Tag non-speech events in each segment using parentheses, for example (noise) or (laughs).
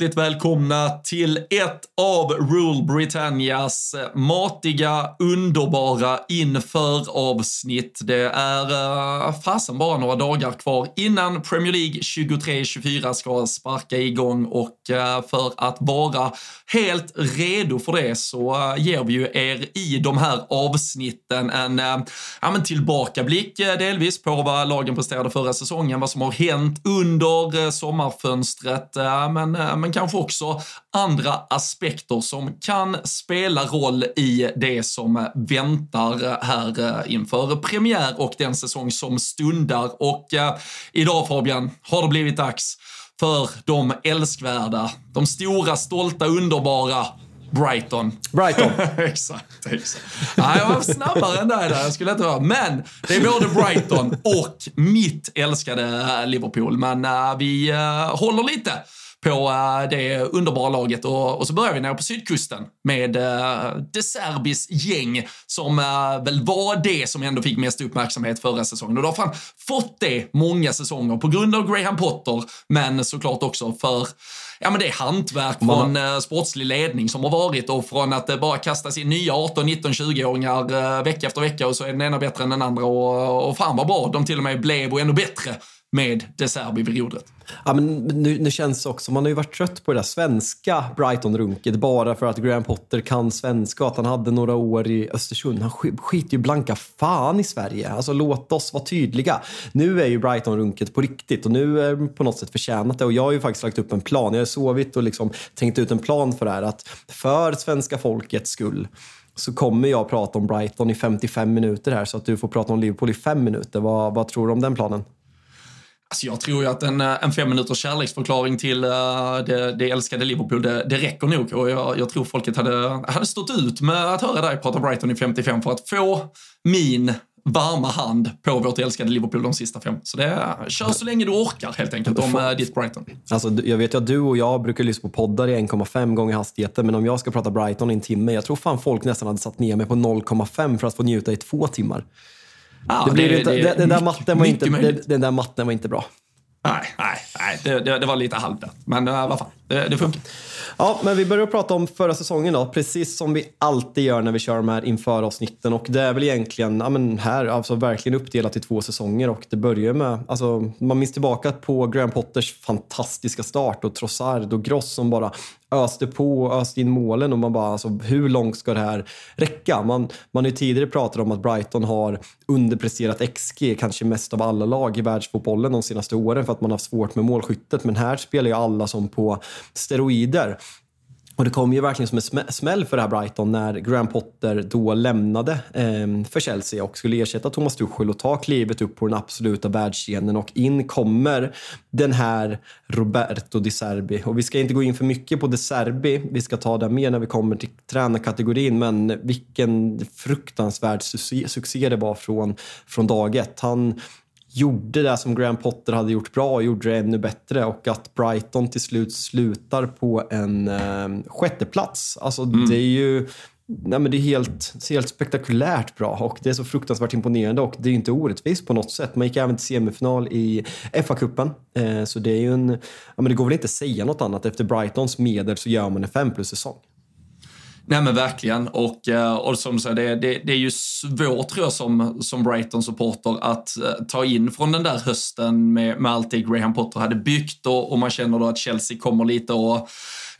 hjärtligt välkomna till ett av Rule Britannias matiga, underbara inför-avsnitt. Det är uh, fasen bara några dagar kvar innan Premier League 23-24 ska sparka igång och uh, för att vara helt redo för det så uh, ger vi ju er i de här avsnitten en uh, ja, men tillbakablick delvis på vad lagen presterade förra säsongen, vad som har hänt under sommarfönstret, men, men kanske också andra aspekter som kan spela roll i det som väntar här inför premiär och den säsong som stundar. Och idag Fabian, har det blivit dags för de älskvärda, de stora, stolta, underbara Brighton. Brighton. (laughs) exakt, exakt. Nej, jag var snabbare än dig där, jag skulle inte vara. Men det är både Brighton och mitt älskade Liverpool. Men uh, vi uh, håller lite på uh, det underbara laget och, så börjar vi nere på sydkusten med uh, De Serbis gäng som uh, väl var det som ändå fick mest uppmärksamhet förra säsongen. Och det har fan fått det många säsonger på grund av Graham Potter, men såklart också för ja, men det är hantverk från eh, sportslig ledning som har varit och från att det bara kastas in nya 18, 19, 20-åringar eh, vecka efter vecka och så är den ena bättre än den andra och, och fan vad bra de till och med blev och ännu bättre med De Serbi vid rodret. Ja, men nu, nu känns också, man har ju varit trött på det där svenska Brighton-runket bara för att Graham Potter kan svenska och att han hade några år i Östersund. Han skiter ju blanka fan i Sverige. Alltså låt oss vara tydliga. Nu är ju Brighton-runket på riktigt och nu är på något sätt förtjänat det och jag har ju faktiskt lagt upp en plan. Jag har sovit och liksom tänkt ut en plan för det här att för svenska folkets skull så kommer jag prata om Brighton i 55 minuter här så att du får prata om Liverpool i fem minuter. Vad, vad tror du om den planen? Alltså jag tror ju att en, eh, en fem minuters kärleksförklaring till uh, det, det älskade Liverpool, det, det räcker nog. Och jag, jag, tror folket hade, hade stått ut med att höra dig prata Brighton i 55 för att få min varma hand på vårt älskade Liverpool de sista fem. Så det kör så länge du orkar helt enkelt om uh, ditt Brighton. Alltså, jag vet ju att du och jag brukar lyssna på poddar i 1,5 gånger hastigheten, men om jag ska prata Brighton i en timme, jag tror fan folk nästan hade satt ner mig på 0,5 för att få njuta i två timmar. Ja, det blir det, inte, det, den, där matten var inte, den där matten var inte bra. Nej, nej, nej. Det, det, det var lite halvt Men uh, vad fan, det, det funkar. Ja, men vi börjar prata om förra säsongen då, precis som vi alltid gör när vi kör de här inför-avsnitten. Och det är väl egentligen, ja men här, alltså verkligen uppdelat i två säsonger och det börjar med, alltså man minns tillbaka på Graham Potters fantastiska start och Trossard och Gross som bara öste på och öste in målen och man bara, alltså hur långt ska det här räcka? Man, man har ju tidigare pratat om att Brighton har underpresterat XG, kanske mest av alla lag i världsfotbollen de senaste åren för att man har haft svårt med målskyttet. Men här spelar ju alla som på steroider. Och det kom ju verkligen som en smäll för det här Brighton när Graham Potter då lämnade eh, för Chelsea och skulle ersätta Thomas Tuchel och ta klivet upp på den absoluta världsscenen och in kommer den här Roberto Di Serbi. Och vi ska inte gå in för mycket på Di Serbi, vi ska ta det mer när vi kommer till tränarkategorin, men vilken fruktansvärd succé det var från, från dag ett. Han gjorde det som Graham Potter hade gjort bra och gjorde det ännu bättre och att Brighton till slut slutar på en eh, sjätteplats. Alltså mm. det är ju Nej, men det är helt, helt spektakulärt bra och det är så fruktansvärt imponerande och det är inte orättvist på något sätt. Man gick även till semifinal i FA-cupen. Eh, så det är ju en, ja, men det går väl inte att säga något annat. Efter Brightons medel så gör man en fem plus säsong. Nej men verkligen. Och, eh, och som du säger, det, det, det, är ju svårt tror jag som, som Brighton-supporter att eh, ta in från den där hösten med, med allt det Graham Potter hade byggt och, och man känner då att Chelsea kommer lite och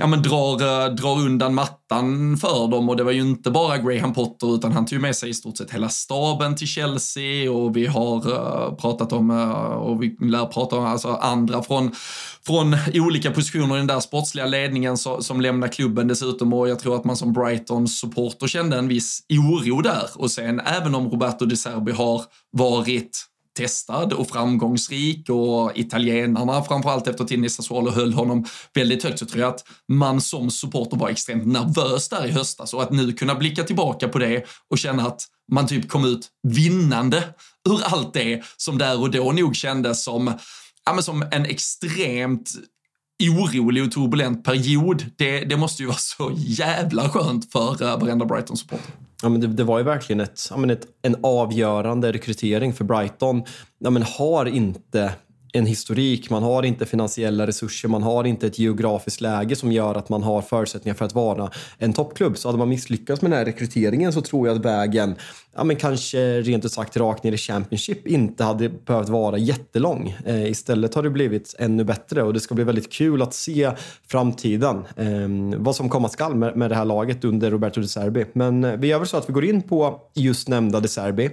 ja, men drar, eh, drar undan mattan för dem. Och det var ju inte bara Graham Potter utan han tog med sig i stort sett hela staben till Chelsea. Och vi har uh, pratat om uh, och vi lär prata om alltså andra från, från olika positioner i den där sportsliga ledningen så, som lämnar klubben dessutom. Och jag tror att man som Brighton-supporter kände en viss oro där. Och sen även om Roberto De Serbi har varit testad och framgångsrik och italienarna framförallt efter Tinni Sassuolo höll honom väldigt högt så tror jag att man som supporter var extremt nervös där i höstas och att nu kunna blicka tillbaka på det och känna att man typ kom ut vinnande ur allt det som där och då nog kändes som, ja, men som en extremt orolig och turbulent period. Det, det måste ju vara så jävla skönt för uh, varenda Brighton-supporter. Ja, men det, det, var ju verkligen ett, ja, men ett, en avgörande rekrytering för Brighton. Ja, men har inte en historik, man har inte finansiella resurser, man har inte ett geografiskt läge som gör att man har förutsättningar för att vara en toppklubb. Så hade man misslyckats med den här rekryteringen så tror jag att vägen, ja men kanske rent ut sagt rakt ner i Championship, inte hade behövt vara jättelång. Eh, istället har det blivit ännu bättre och det ska bli väldigt kul att se framtiden. Eh, vad som komma skall med, med det här laget under Roberto De Serbi. Men eh, vi gör väl så att vi går in på just nämnda De Serbi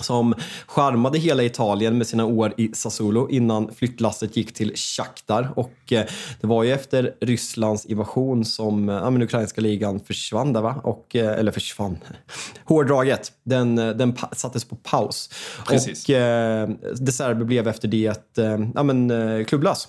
som charmade hela Italien med sina år i Sassuolo innan flyttlasset gick till Shakhtar. Och eh, det var ju efter Rysslands invasion som eh, ja, men ukrainska ligan försvann där va? Och, eh, eller försvann, (laughs) hårdraget. Den, den sattes på paus. Precis. Och eh, De Serbi blev efter det ja, men, klubblös.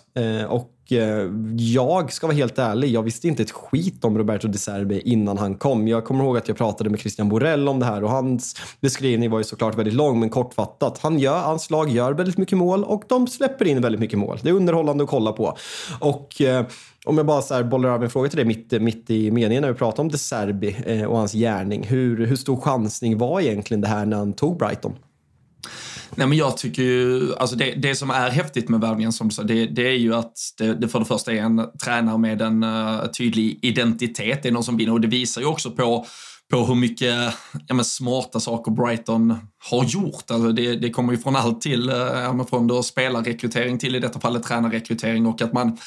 och Eh, jag ska vara helt ärlig, jag visste inte ett skit om Roberto Di Serbi innan han kom. Jag kommer ihåg att jag pratade med Christian Borell om det här och hans beskrivning var ju såklart väldigt lång men kortfattat. Han gör, hans lag gör väldigt mycket mål och de släpper in väldigt mycket mål. Det är underhållande att kolla på. Och eh, om jag bara så här bollar över en fråga till dig mitt, mitt i meningen när vi pratar om De Serbi eh, och hans gärning. Hur, hur stor chansning var egentligen det här när han tog Brighton? Nej, men jag tycker ju, alltså det, det som är häftigt med värvningen som du sa, det, det, är ju att det, det, för det första är en tränare med en uh, tydlig identitet. Det är någon som vinner och det visar ju också på på hur mycket ja, men smarta saker Brighton har gjort. Alltså det, det kommer ju från allt till, eh, ja, från då spelarrekrytering till i detta fallet tränarrekrytering och att man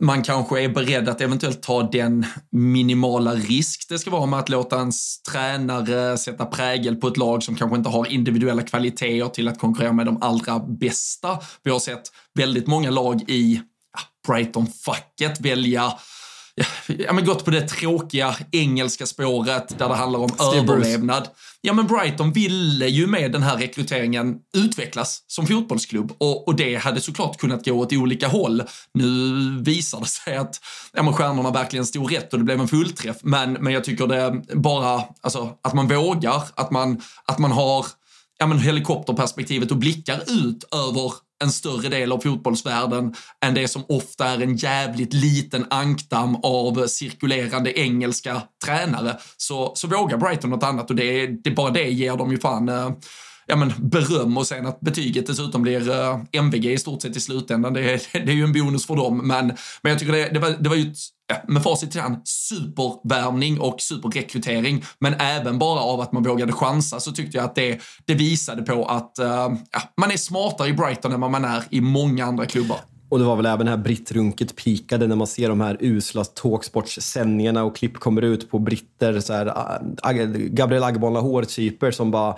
man kanske är beredd att eventuellt ta den minimala risk det ska vara med att låta ens tränare sätta prägel på ett lag som kanske inte har individuella kvaliteter till att konkurrera med de allra bästa. Vi har sett väldigt många lag i Brighton-facket välja ja, men gått på det tråkiga engelska spåret där det handlar om Steve överlevnad. Bruce. Ja, men Brighton ville ju med den här rekryteringen utvecklas som fotbollsklubb och, och det hade såklart kunnat gå åt olika håll. Nu visar det sig att ja, men stjärnorna verkligen stod rätt och det blev en fullträff. Men, men jag tycker det bara, alltså att man vågar, att man, att man har ja, men helikopterperspektivet och blickar ut över en större del av fotbollsvärlden än det som ofta är en jävligt liten ankdamm av cirkulerande engelska tränare. Så, så vågar Brighton något annat och det, det bara det ger dem ju fan eh, ja, men, beröm och sen att betyget dessutom blir eh, uh, MVG i stort sett i slutändan. Det, det, (laughs) det är ju en bonus för dem. Men, men jag tycker det, det, var, det var ju ett, ja, med facit i hand, supervärvning och superrekrytering. Men även bara av att man vågade chansa så tyckte jag att det, det visade på att uh, ja, man är smartare i Brighton än vad man är i många andra klubbar. Och det var väl även här brittrunket pikade när man ser de här usla talksportssändningarna och klipp kommer ut på britter, så här, ah, Gabriel Lahore-typer som bara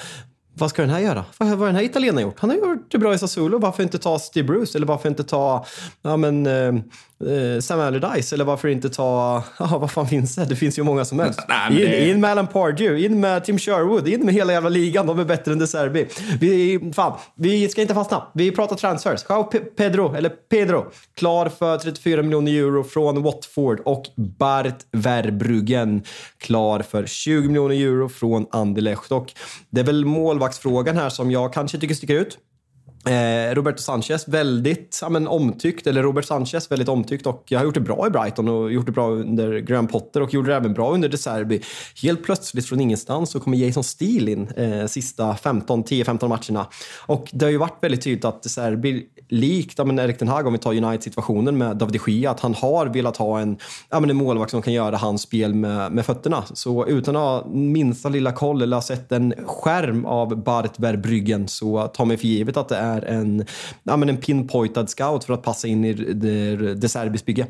vad ska den här göra? Vad har den här italienaren gjort? Han har gjort det bra i Sassuolo. Varför inte ta Steve Bruce? Eller varför inte ta ja, men, eh, eh, Sam Allardyce eller varför inte ta, (laughs) ja, vad fan finns det? Det finns ju många som helst. Nej, det... in, med Alan Pardew, in med Tim Sherwood, in med hela jävla ligan. De är bättre än De Serbi. Vi, fan, vi ska inte fastna. Vi pratar transfers. Jao Pedro, eller Pedro, klar för 34 miljoner euro från Watford och Bart Verbruggen klar för 20 miljoner euro från Anderlecht. Och det är väl målvaktsfrågan här som jag kanske tycker sticker ut. Eh, Roberto Sanchez, väldigt ja, men, omtyckt, eller Robert Sanchez, väldigt omtyckt och har gjort det bra i Brighton och gjort det bra under Graham Potter och gjorde det även bra under De Serbi. Helt plötsligt från ingenstans så kommer Jason Steele in eh, sista 10-15 matcherna. Och det har ju varit väldigt tydligt att De Serbi, likt ja, men Erik Den Hag om vi tar United-situationen med David de Gia, att han har velat ha en, ja, men en målvakt som kan göra hans spel med, med fötterna. Så utan att ha minsta lilla koll eller ha sett en skärm av Bart Verbryggen så tar man för givet att det är är en, ja, men en pinpointad scout för att passa in i det, det Serbis bygge.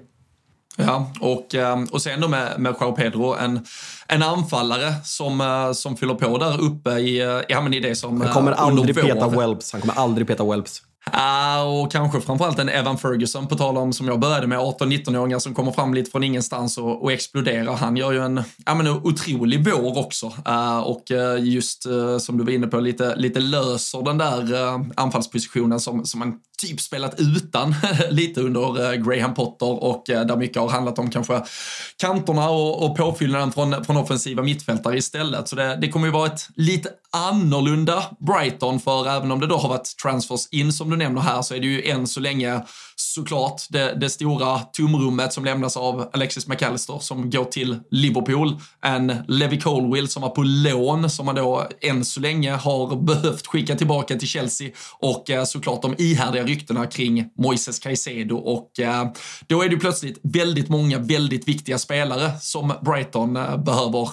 Ja, och, ehm, och sen då med, med Joao Pedro, en, en anfallare som, eh, som fyller på där uppe i, eh, ja, men i det som... Han kommer eh, aldrig peta Welbs. Han kommer aldrig peta Welbs. Ah, och kanske framförallt en Evan Ferguson, på tal om som jag började med, 18-19-åringar som kommer fram lite från ingenstans och, och exploderar. Han gör ju en ja, men, otrolig vår också. Uh, och uh, just uh, som du var inne på, lite, lite löser den där eh, anfallspositionen som, som man typ spelat utan (laughs) lite under Graham Potter och där mycket har handlat om kanske kanterna och, och påfyllnaden från, från offensiva mittfältare istället. Så det, det kommer ju vara ett lite annorlunda Brighton för även om det då har varit transfers in som du nämner här så är det ju än så länge såklart det, det stora tomrummet som lämnas av Alexis McAllister som går till Liverpool. En Levi Colwill som var på lån som man då än så länge har behövt skicka tillbaka till Chelsea och eh, såklart de ihärdiga ryktena kring Moises Caicedo och eh, då är det plötsligt väldigt många väldigt viktiga spelare som Brighton eh, behöver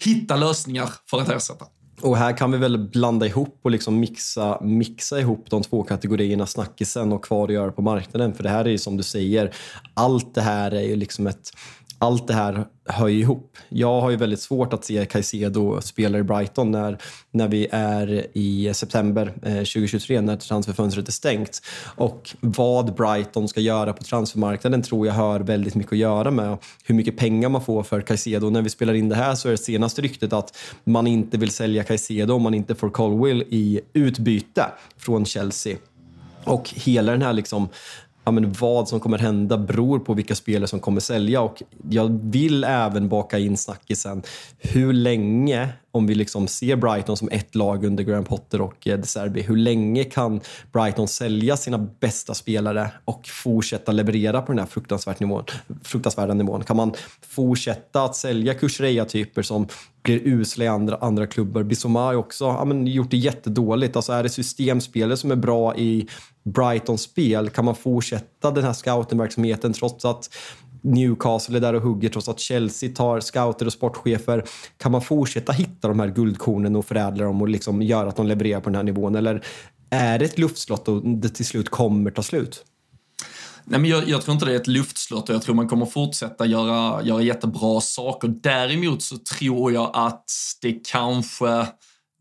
hitta lösningar för att ersätta. Och här kan vi väl blanda ihop och liksom mixa, mixa ihop de två kategorierna snackisen och kvar att göra på marknaden. För det här är ju som du säger, allt det här är ju liksom ett allt det här hör ihop. Jag har ju väldigt svårt att se Caicedo spela i Brighton när, när vi är i september eh, 2023 när transferfönstret är stängt. Och vad Brighton ska göra på transfermarknaden tror jag har väldigt mycket att göra med hur mycket pengar man får för Caicedo. När vi spelar in det här så är det senaste ryktet att man inte vill sälja Caicedo om man inte får Colwill i utbyte från Chelsea. Och hela den här liksom ja, men vad som kommer hända beror på vilka spelare som kommer sälja. Och jag vill även baka in snackisen hur länge, om vi liksom ser Brighton som ett lag under Graham Potter och eh, De Serbi, hur länge kan Brighton sälja sina bästa spelare och fortsätta leverera på den här fruktansvärt nivån, fruktansvärda nivån? Kan man fortsätta att sälja Kushreya-typer som blir usla i andra, andra klubbar? Bissoma har också ja, men, gjort det jättedåligt. Alltså är det systemspelare som är bra i Brightons spel? Kan man fortsätta den här scoutenverksamheten trots att Newcastle är där och hugger trots att Chelsea tar scouter och sportchefer. Kan man fortsätta hitta de här guldkornen och förädla dem och liksom göra att de levererar på den här nivån? Eller är det ett luftslott och det till slut kommer ta slut? Nej, men jag, jag, tror inte det är ett luftslott och jag tror man kommer fortsätta göra, göra jättebra saker. Däremot så tror jag att det kanske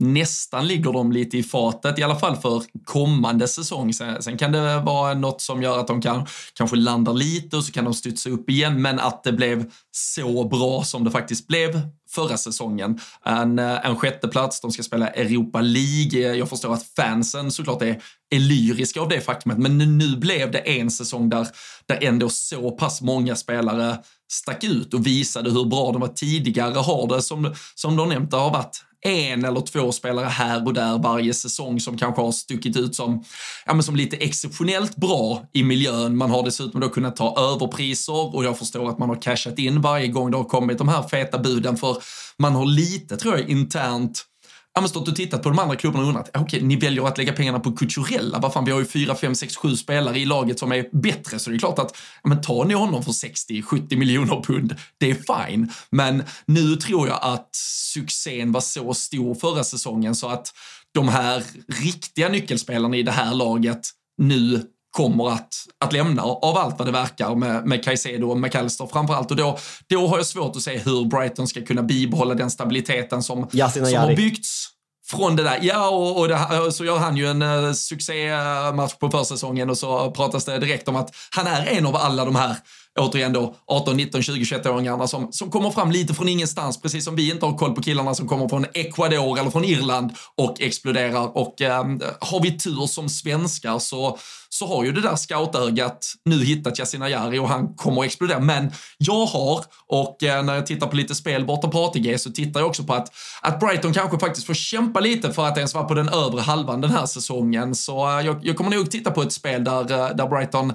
nästan ligger de lite i fatet, i alla fall för kommande säsong. Sen, sen, kan det vara något som gör att de kan, kanske landar lite och så kan de studsa upp igen, men att det blev så bra som det faktiskt blev förra säsongen. En, eh, en sjätteplats, de ska spela Europa League. Jag förstår att fansen såklart är, är lyriska av det faktumet, men nu blev det en säsong där, där ändå så pass många spelare stack ut och visade hur bra de var tidigare. Har det, som, som de nämnt, det har varit en eller två spelare här och där varje säsong som kanske har stuckit ut som, ja, men som lite exceptionellt bra i miljön. Man har dessutom då kunnat ta överpriser och jag förstår att man har cashat in varje gång det har kommit de här feta buden för man har lite, tror jag, internt ja, men stått och tittat på de andra klubbarna och undrat, okej, okay, ni väljer att lägga pengarna på Cucurella, vad fan, vi har ju fyra, fem, sex, sju spelare i laget som är bättre, så det är klart att, ja, men tar ni honom för 60-70 miljoner pund, det är fine. Men nu tror jag att succén var så stor förra säsongen så att de här riktiga nyckelspelarna i det här laget nu kommer att, att lämna av allt vad det verkar med, med Caicedo och McAllister framförallt. Och då, då har jag svårt att se hur Brighton ska kunna bibehålla den stabiliteten som, som har byggts från det där. Ja, och, och det, så gör han ju en uh, succématch på försäsongen och så pratas det direkt om att han är en av alla de här återigen då 18, 19, 20, 21-åringarna som, som kommer fram lite från ingenstans, precis som vi inte har koll på killarna som kommer från Ecuador eller från Irland och exploderar. Och eh, har vi tur som svenskar så, så har ju det där scoutögat nu hittat Yasin Ayari och han kommer att explodera. Men jag har, och eh, när jag tittar på lite spel borta på ATG så tittar jag också på att, att Brighton kanske faktiskt får kämpa lite för att ens vara på den övre halvan den här säsongen. Så eh, jag, jag kommer nog titta på ett spel där, eh, där Brighton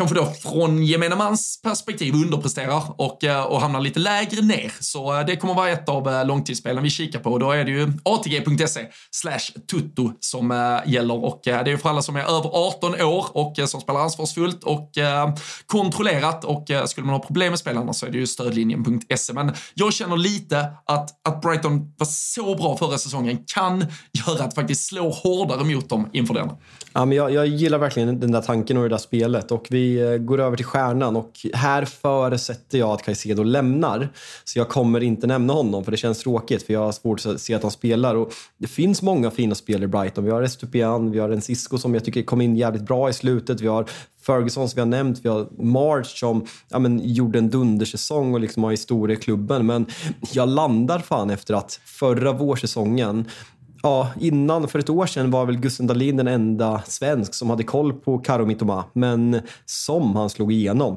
kanske då från gemene mans perspektiv underpresterar och, eh, och hamnar lite lägre ner. Så eh, det kommer vara ett av eh, långtidsspelen vi kikar på. Då är det ju atg.se slash tutto som gäller och det är ju för alla som är över 18 år och som spelar ansvarsfullt och kontrollerat och skulle man ha problem med spelarna så är det ju stödlinjen.se. Men jag känner lite att, att Brighton var så bra förra säsongen kan göra att faktiskt slå hårdare mot dem inför den. Ja, men jag, jag gillar verkligen den där tanken och det där spelet och vi vi går över till stjärnan och här förutsätter jag att Caicedo lämnar. Så jag kommer inte nämna honom för det känns tråkigt för jag har svårt att se att han spelar. Och det finns många fina spelare i Brighton. Vi har Estupian, vi har en Cisco som jag tycker kom in jävligt bra i slutet. Vi har Ferguson som vi har nämnt, vi har March som ja, men, gjorde en dundersäsong och liksom har historia i klubben. Men jag landar fan efter att förra vårsäsongen ja, innan, för ett år sedan var väl Gusten Dahlin den enda svensk som hade koll på Karo Mitoma, men som han slog igenom.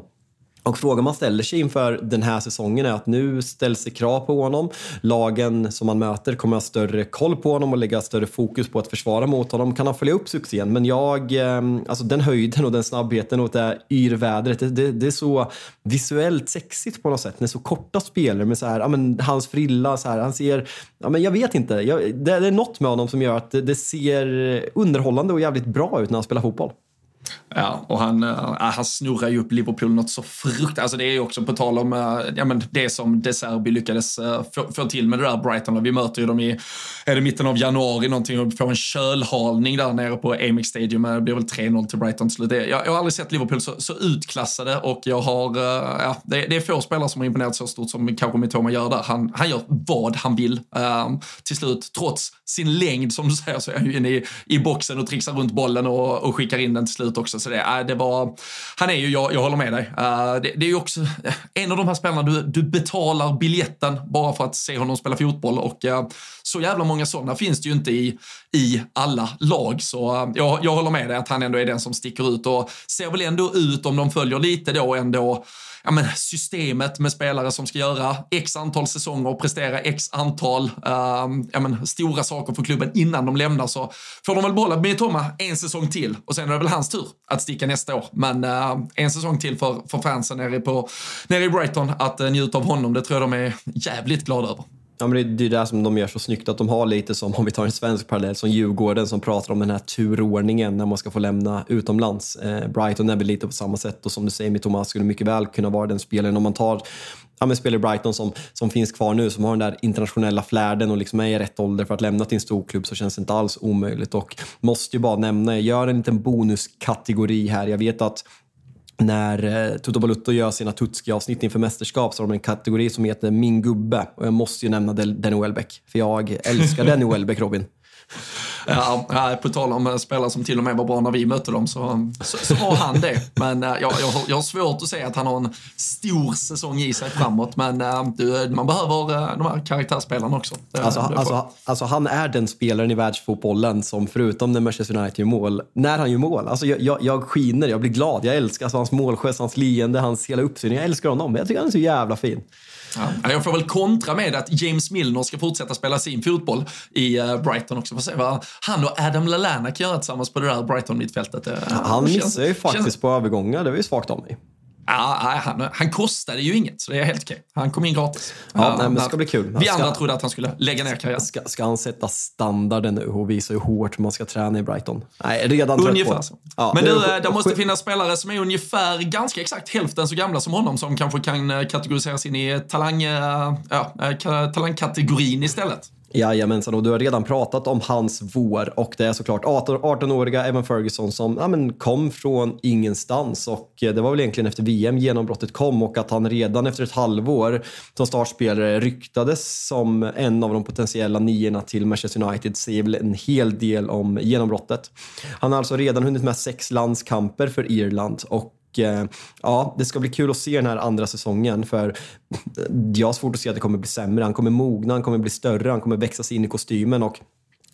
Och frågan man ställer sig inför den här säsongen är att nu ställs det krav på honom. Lagen som man möter kommer ha större koll på honom och lägga större fokus på att försvara mot honom. Kan han följa upp succén? Men jag, ehm, alltså den höjden och den snabbheten och det yrvädret, det, det, det, är så visuellt sexigt på något sätt. När så korta spelare med så här, ja, men hans frilla, så här, han ser, ja, men jag vet inte, jag, det, det är något med honom som gör att det, det ser underhållande och jävligt bra ut när han spelar fotboll. Ja, och han, äh, han snurrar ju upp Liverpool något så fruktansvärt. Alltså det är ju också på tal om äh, ja, men det som De Serbi lyckades äh, få, få, till med det där Brighton. Vi möter ju dem i är det mitten av januari någonting och får en kölhalning där nere på Amex Stadium. Det blir väl 3-0 till Brighton till slut. Jag, jag har aldrig sett Liverpool så, så utklassade och jag har, ja, det, det, är få spelare som har imponerat så stort som kanske Mitoma gör där. Han, han gör vad han vill till slut. Trots sin längd som du säger så är han ju inne i, i boxen och trixar runt bollen och, och skickar in den till slut också. Så det, äh, det var, han är ju, jag, jag håller med dig. Uh, det, det, är ju också en av de här spelarna du, du betalar biljetten bara för att se honom spela fotboll och uh, så jävla många sådana finns det ju inte i, i alla lag. Så eh, jag, jag håller med dig att han ändå är den som sticker ut och ser väl ändå ut om de följer lite då ändå ja, men, systemet med spelare som ska göra x antal säsonger och prestera x antal uh, ja, men, stora saker för klubben innan de lämnar så får de väl behålla Mitoma en säsong till och sen är det väl hans tur att sticka nästa år. Men uh, en säsong till för, för fansen nere, på, nere i Brighton att uh, njuta av honom, det tror jag de är jävligt glada över. Ja, men det, är det som de gör så snyggt, att de har lite som, om vi tar en svensk parallell, som Djurgården som pratar om den här turordningen när man ska få lämna utomlands. Eh, Brighton är väl lite på samma sätt och som du säger, med Thomas skulle mycket väl kunna vara den spelaren om man tar ja, men spelare Brighton som, som finns kvar nu, som har den där internationella flärden och liksom är i rätt ålder för att lämna till en stor klubb så känns det inte alls omöjligt. Och måste ju bara nämna, jag gör en liten bonuskategori här. Jag vet att när eh, Toto Balutto gör sina Tutski-avsnitt inför mästerskap så har de en kategori som heter Min gubbe. Och jag måste ju nämna Denny Welbeck, för jag älskar (laughs) Denny Welbeck, Robin. Ja, på tal om spelare som till och med var bra när vi mötte dem så, så, så har han det. Men äh, jag, jag, har, jag har svårt att säga att han har en stor säsong i sig framåt. Men du, man behöver de här karaktärsspelarna också. Alltså, alltså, alltså, han är den spelaren i världsfotbollen som förutom när Manchester United gör mål, när han gör mål, alltså jag, jag, jag skiner, jag blir glad, jag älskar alltså, hans målgest, hans leende, hans hela uppsyn. Jag älskar honom, jag tycker han är så jävla fin. Ja, jag får väl kontra med att James Milner ska fortsätta spela sin fotboll i uh, Brighton också. Får se vad han och Adam Lallana kan göra tillsammans på det där Brighton-mittfältet. Uh, han missar ju faktiskt känns... på övergångar, det var ju svagt av mig. Ja, han, han kostade ju inget, så det är helt okej. Han kom in gratis. Ja, nej, men det ska bli kul. vi ska, andra trodde att han skulle lägga ner karriären. Ska, ska han sätta standarden nu och visa hur hårt man ska träna i Brighton? Nej, redan Ungefär så. Ja, men du, det måste finnas spelare som är ungefär ganska exakt hälften så gamla som honom som kanske kan eh, kategoriseras in i talang, eh, ja, eh, talangkategorin istället. Jajamensan, och du har redan pratat om hans vår och det är såklart 18-åriga Evan Ferguson som ja, men kom från ingenstans och det var väl egentligen efter VM genombrottet kom och att han redan efter ett halvår som startspelare ryktades som en av de potentiella niorna till Manchester United säger väl en hel del om genombrottet. Han har alltså redan hunnit med sex landskamper för Irland och och eh, ja, det ska bli kul att se den här andra säsongen för jag har svårt att se att det kommer bli sämre. Han kommer mogna, han kommer bli större, han kommer växa sig in i kostymen och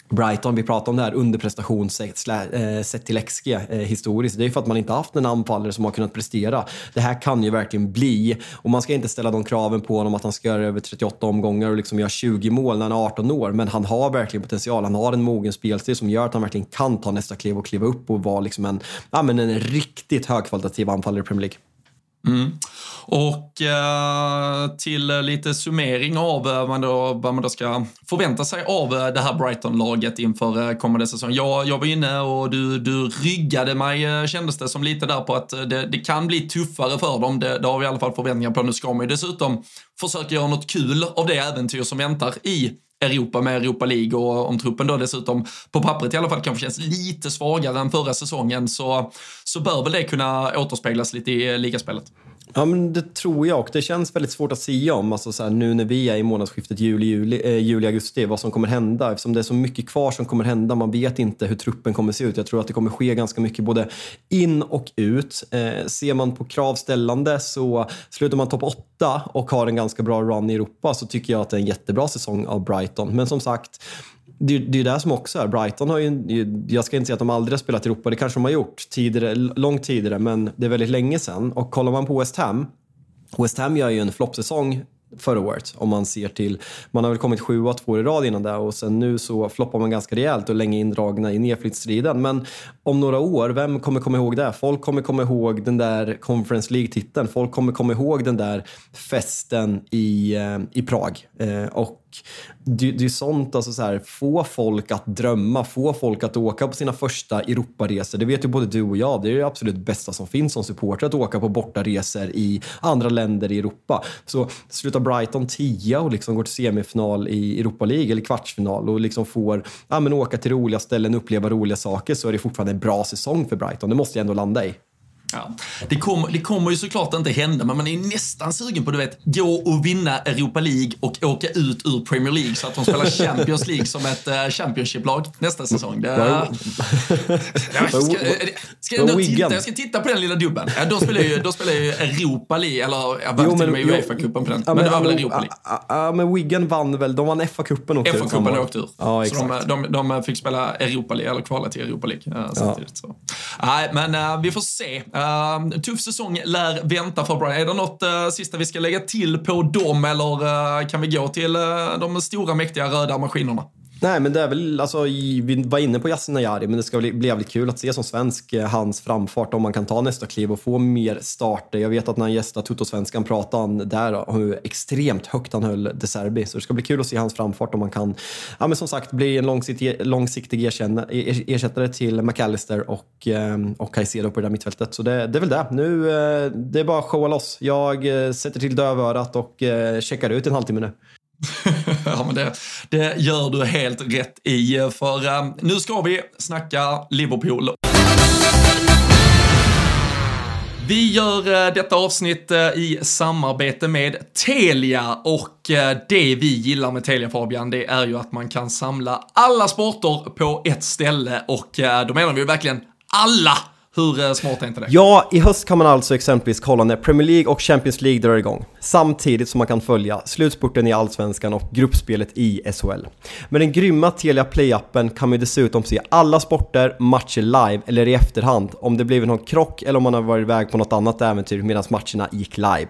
Brighton, vi pratar om det här underprestation sett eh, till XG eh, historiskt. Det är för att man inte haft en anfallare som har kunnat prestera. Det här kan ju verkligen bli, och man ska inte ställa de kraven på honom att han ska göra över 38 omgångar och liksom göra 20 mål när han är 18 år. Men han har verkligen potential. Han har en mogen spelstil som gör att han verkligen kan ta nästa kliv och kliva upp och vara liksom en, ja, men en riktigt högkvalitativ anfallare i Premier League. Mm. Och eh, till lite summering av eh, vad man, då, vad man då ska förvänta sig av eh, det här Brighton-laget inför eh, kommande säsong. Jag, jag var inne och du, du ryggade mig, kändes det som lite där på att det, det kan bli tuffare för dem. Det, det har vi i alla fall förväntningar på. Nu ska man ju dessutom försöka göra något kul av det äventyr som väntar i Europa med Europa League och om truppen då dessutom på pappret i alla fall kanske känns lite svagare än förra säsongen så, så bör väl det kunna återspeglas lite i ligaspelet. Ja, men det tror jag och det känns väldigt svårt att säga om, alltså så här, nu när vi är i månadsskiftet juli, juli, eh, juli, augusti, vad som kommer hända. Eftersom det är så mycket kvar som kommer hända, man vet inte hur truppen kommer se ut. Jag tror att det kommer ske ganska mycket både in och ut. Eh, ser man på kravställande så slutar man topp 8 och har en ganska bra run i Europa så tycker jag att det är en jättebra säsong av Brighton. Men som sagt, det, är ju det som också är. Brighton har ju, jag ska inte säga att de aldrig har spelat i Europa, det kanske de har gjort tidigare, långt tidigare, men det är väldigt länge sedan. Och kollar man på West Ham West Ham gör ju en floppsäsong förra året om man ser till, man har väl kommit sjua två år i rad innan det och sen nu så floppar man ganska rejält och länge indragna i nedflyttstriden. Men om några år, vem kommer komma ihåg det? Folk kommer komma ihåg den där Conference League-titeln. Folk kommer komma ihåg den där festen i, eh, i Prag. Eh, och det, det är sånt, alltså så här, få folk att drömma, få folk att åka på sina första Europaresor. Det vet ju både du och jag, det är det absolut bästa som finns som supporter att åka på bortaresor i andra länder i Europa. Så slutar Brighton tia och liksom går till semifinal i Europa League eller kvartsfinal och liksom får ja, men åka till roliga ställen, uppleva roliga saker så är det fortfarande en bra säsong för Brighton. Det måste jag ändå landa i. Ja. Det, kommer, det kommer ju såklart inte hända, men man är nästan sugen på du vet, gå och vinna Europa League och åka ut ur Premier League så att de spelar Champions League som ett uh, Championship-lag nästa säsong. Det, uh, jag, ska, ska jag, titta, jag ska titta på den lilla dubben. Ja, de spelar ju, spelar ju Europa League, eller jag vann till och med Uefa-cupen på den. Ja, men, men, det var väl Europa League? Ja, men Wigan vann väl, de vann FA-cupen också. FA-cupen åkte ur. Ja. Så de, de, de, fick spela Europa League, eller kvala till Europa League uh, samtidigt. Nej, men uh, vi får se. Uh, tuff säsong lär vänta för Brian. Är det något uh, sista vi ska lägga till på dem eller uh, kan vi gå till uh, de stora mäktiga röda maskinerna? Nej, men det är väl, alltså, vi var inne på Yasin Ayari, men det ska bli, bli jävligt kul att se som svensk eh, hans framfart om man kan ta nästa kliv och få mer starter. Jag vet att när han gästade Toto-svenskan pratade han där hur extremt högt han höll De Serbi, så det ska bli kul att se hans framfart om man kan, ja men som sagt, bli en långsiktig, långsiktig ersättare till McAllister och, eh, och Caicedo på det där mittfältet. Så det, det är väl det. Nu, eh, det är bara att showa loss. Jag sätter till dövörat och checkar ut en halvtimme nu. (laughs) ja, men det, det gör du helt rätt i, eh, för eh, nu ska vi snacka Liverpool. Vi gör eh, detta avsnitt eh, i samarbete med Telia och det vi gillar med Telia Fabian, det är ju att man kan samla alla sporter på ett ställe och då menar vi verkligen alla hur eh, smart är inte det? Ja, i höst kan man alltså exempelvis kolla när Premier League och Champions League drar igång. Samtidigt som man kan följa slutspurten i Allsvenskan och gruppspelet i SHL. Med den grymma Telia Play-appen kan man dessutom se alla sporter, matcher live eller i efterhand om det blivit någon krock eller om man har varit iväg på något annat äventyr medan matcherna gick live.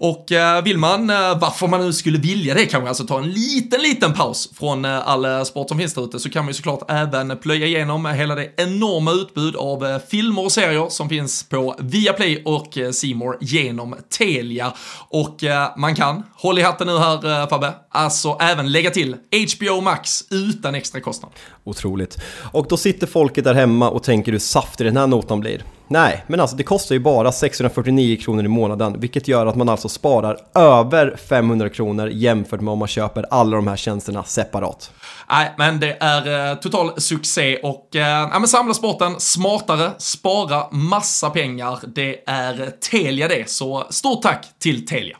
Och eh, vill man, eh, varför man nu skulle vilja det, kanske alltså ta en liten, liten paus från eh, all sport som finns där ute, så kan man ju såklart även plöja igenom hela det enorma utbud av filmer och serier som finns på Viaplay och eh, Simor genom Telia. Och eh, man kan, håll i hatten nu här Fabbe, alltså även lägga till HBO Max utan extra kostnad. Otroligt. Och då sitter folket där hemma och tänker hur saftig den här notan blir. Nej, men alltså det kostar ju bara 649 kronor i månaden, vilket gör att man alltså sparar över 500 kronor jämfört med om man köper alla de här tjänsterna separat. Nej, men det är eh, total succé och eh, ja, men samla sporten smartare, spara massa pengar. Det är Telia det, så stort tack till Telia.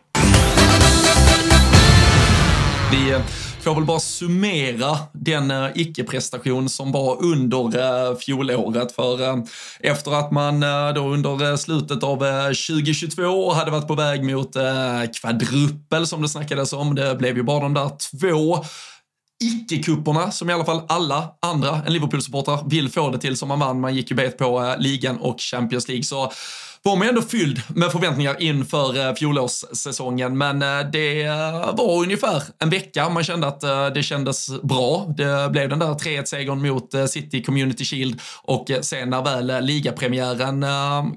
Vi eh, får väl bara summera den eh, icke-prestation som var under eh, fjolåret. För efter att man då under slutet av 2022 hade varit på väg mot kvadrupel som det snackades om, det blev ju bara de där två icke-cuperna, som i alla fall alla andra än Liverpool-supportrar vill få det till som man vann. Man gick ju bet på ligan och Champions League. Så var man ändå fylld med förväntningar inför eh, fjolårssäsongen, men eh, det eh, var ungefär en vecka. Man kände att det kändes bra. Det blev den där 3-1-segern mot City Community Shield och sen när väl ligapremiären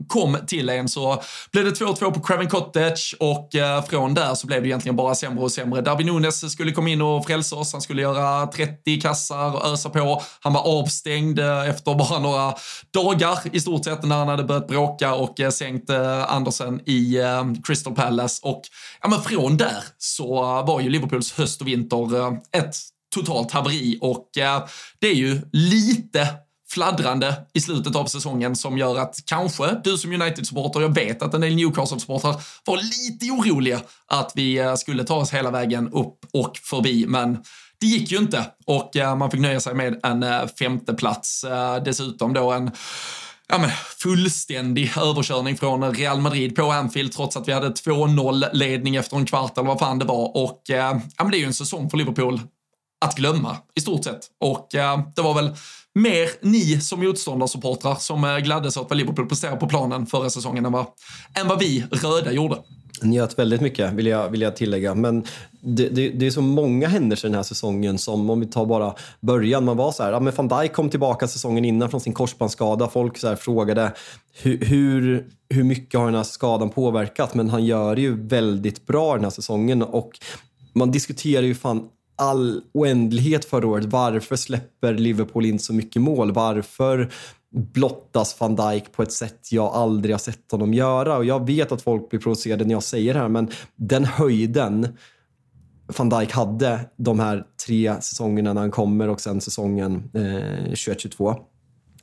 kom till en så blev det 2-2 på Craven Cottage och från där så blev det egentligen bara sämre och sämre. Darwin Nunes skulle komma in och frälsa oss. Han skulle göra 30 kassar och ösa på. Han var avstängd efter bara några dagar i stort sett när han hade börjat bråka och sänkt eh, Andersen i eh, Crystal Palace. Och ja, men från där så var ju Liverpools höst och vinter eh, ett totalt haveri. Och eh, det är ju lite fladdrande i slutet av säsongen som gör att kanske du som United-supporter, jag vet att en del Newcastle-supportrar var lite oroliga att vi eh, skulle ta oss hela vägen upp och förbi, men det gick ju inte. Och eh, man fick nöja sig med en eh, femteplats. Dessutom då en ja, men, fullständig överkörning från Real Madrid på Anfield trots att vi hade 2-0 ledning efter en kvart eller vad fan det var. Och eh, ja, men det är ju en säsong för Liverpool att glömma i stort sett. Och eh, det var väl mer ni som motståndarsupportrar som eh, gladdes åt vad Liverpool presterade på planen förra säsongen än vad, än vad vi röda gjorde. Njöt väldigt mycket, vill jag, vill jag tillägga. Men det, det, det, är så många händelser den här säsongen som, om vi tar bara början, man var så här, ja, men van Dijk kom tillbaka säsongen innan från sin korsbandsskada. Folk så här frågade hur, hur, hur mycket har den här skadan påverkat? Men han gör det ju väldigt bra den här säsongen och man diskuterar ju fan all oändlighet förra året. Varför släpper Liverpool in så mycket mål? Varför blottas van Dijk på ett sätt jag aldrig har sett honom göra? Och jag vet att folk blir provocerade när jag säger det här, men den höjden van Dijk hade de här tre säsongerna när han kommer och sen säsongen eh, 21-22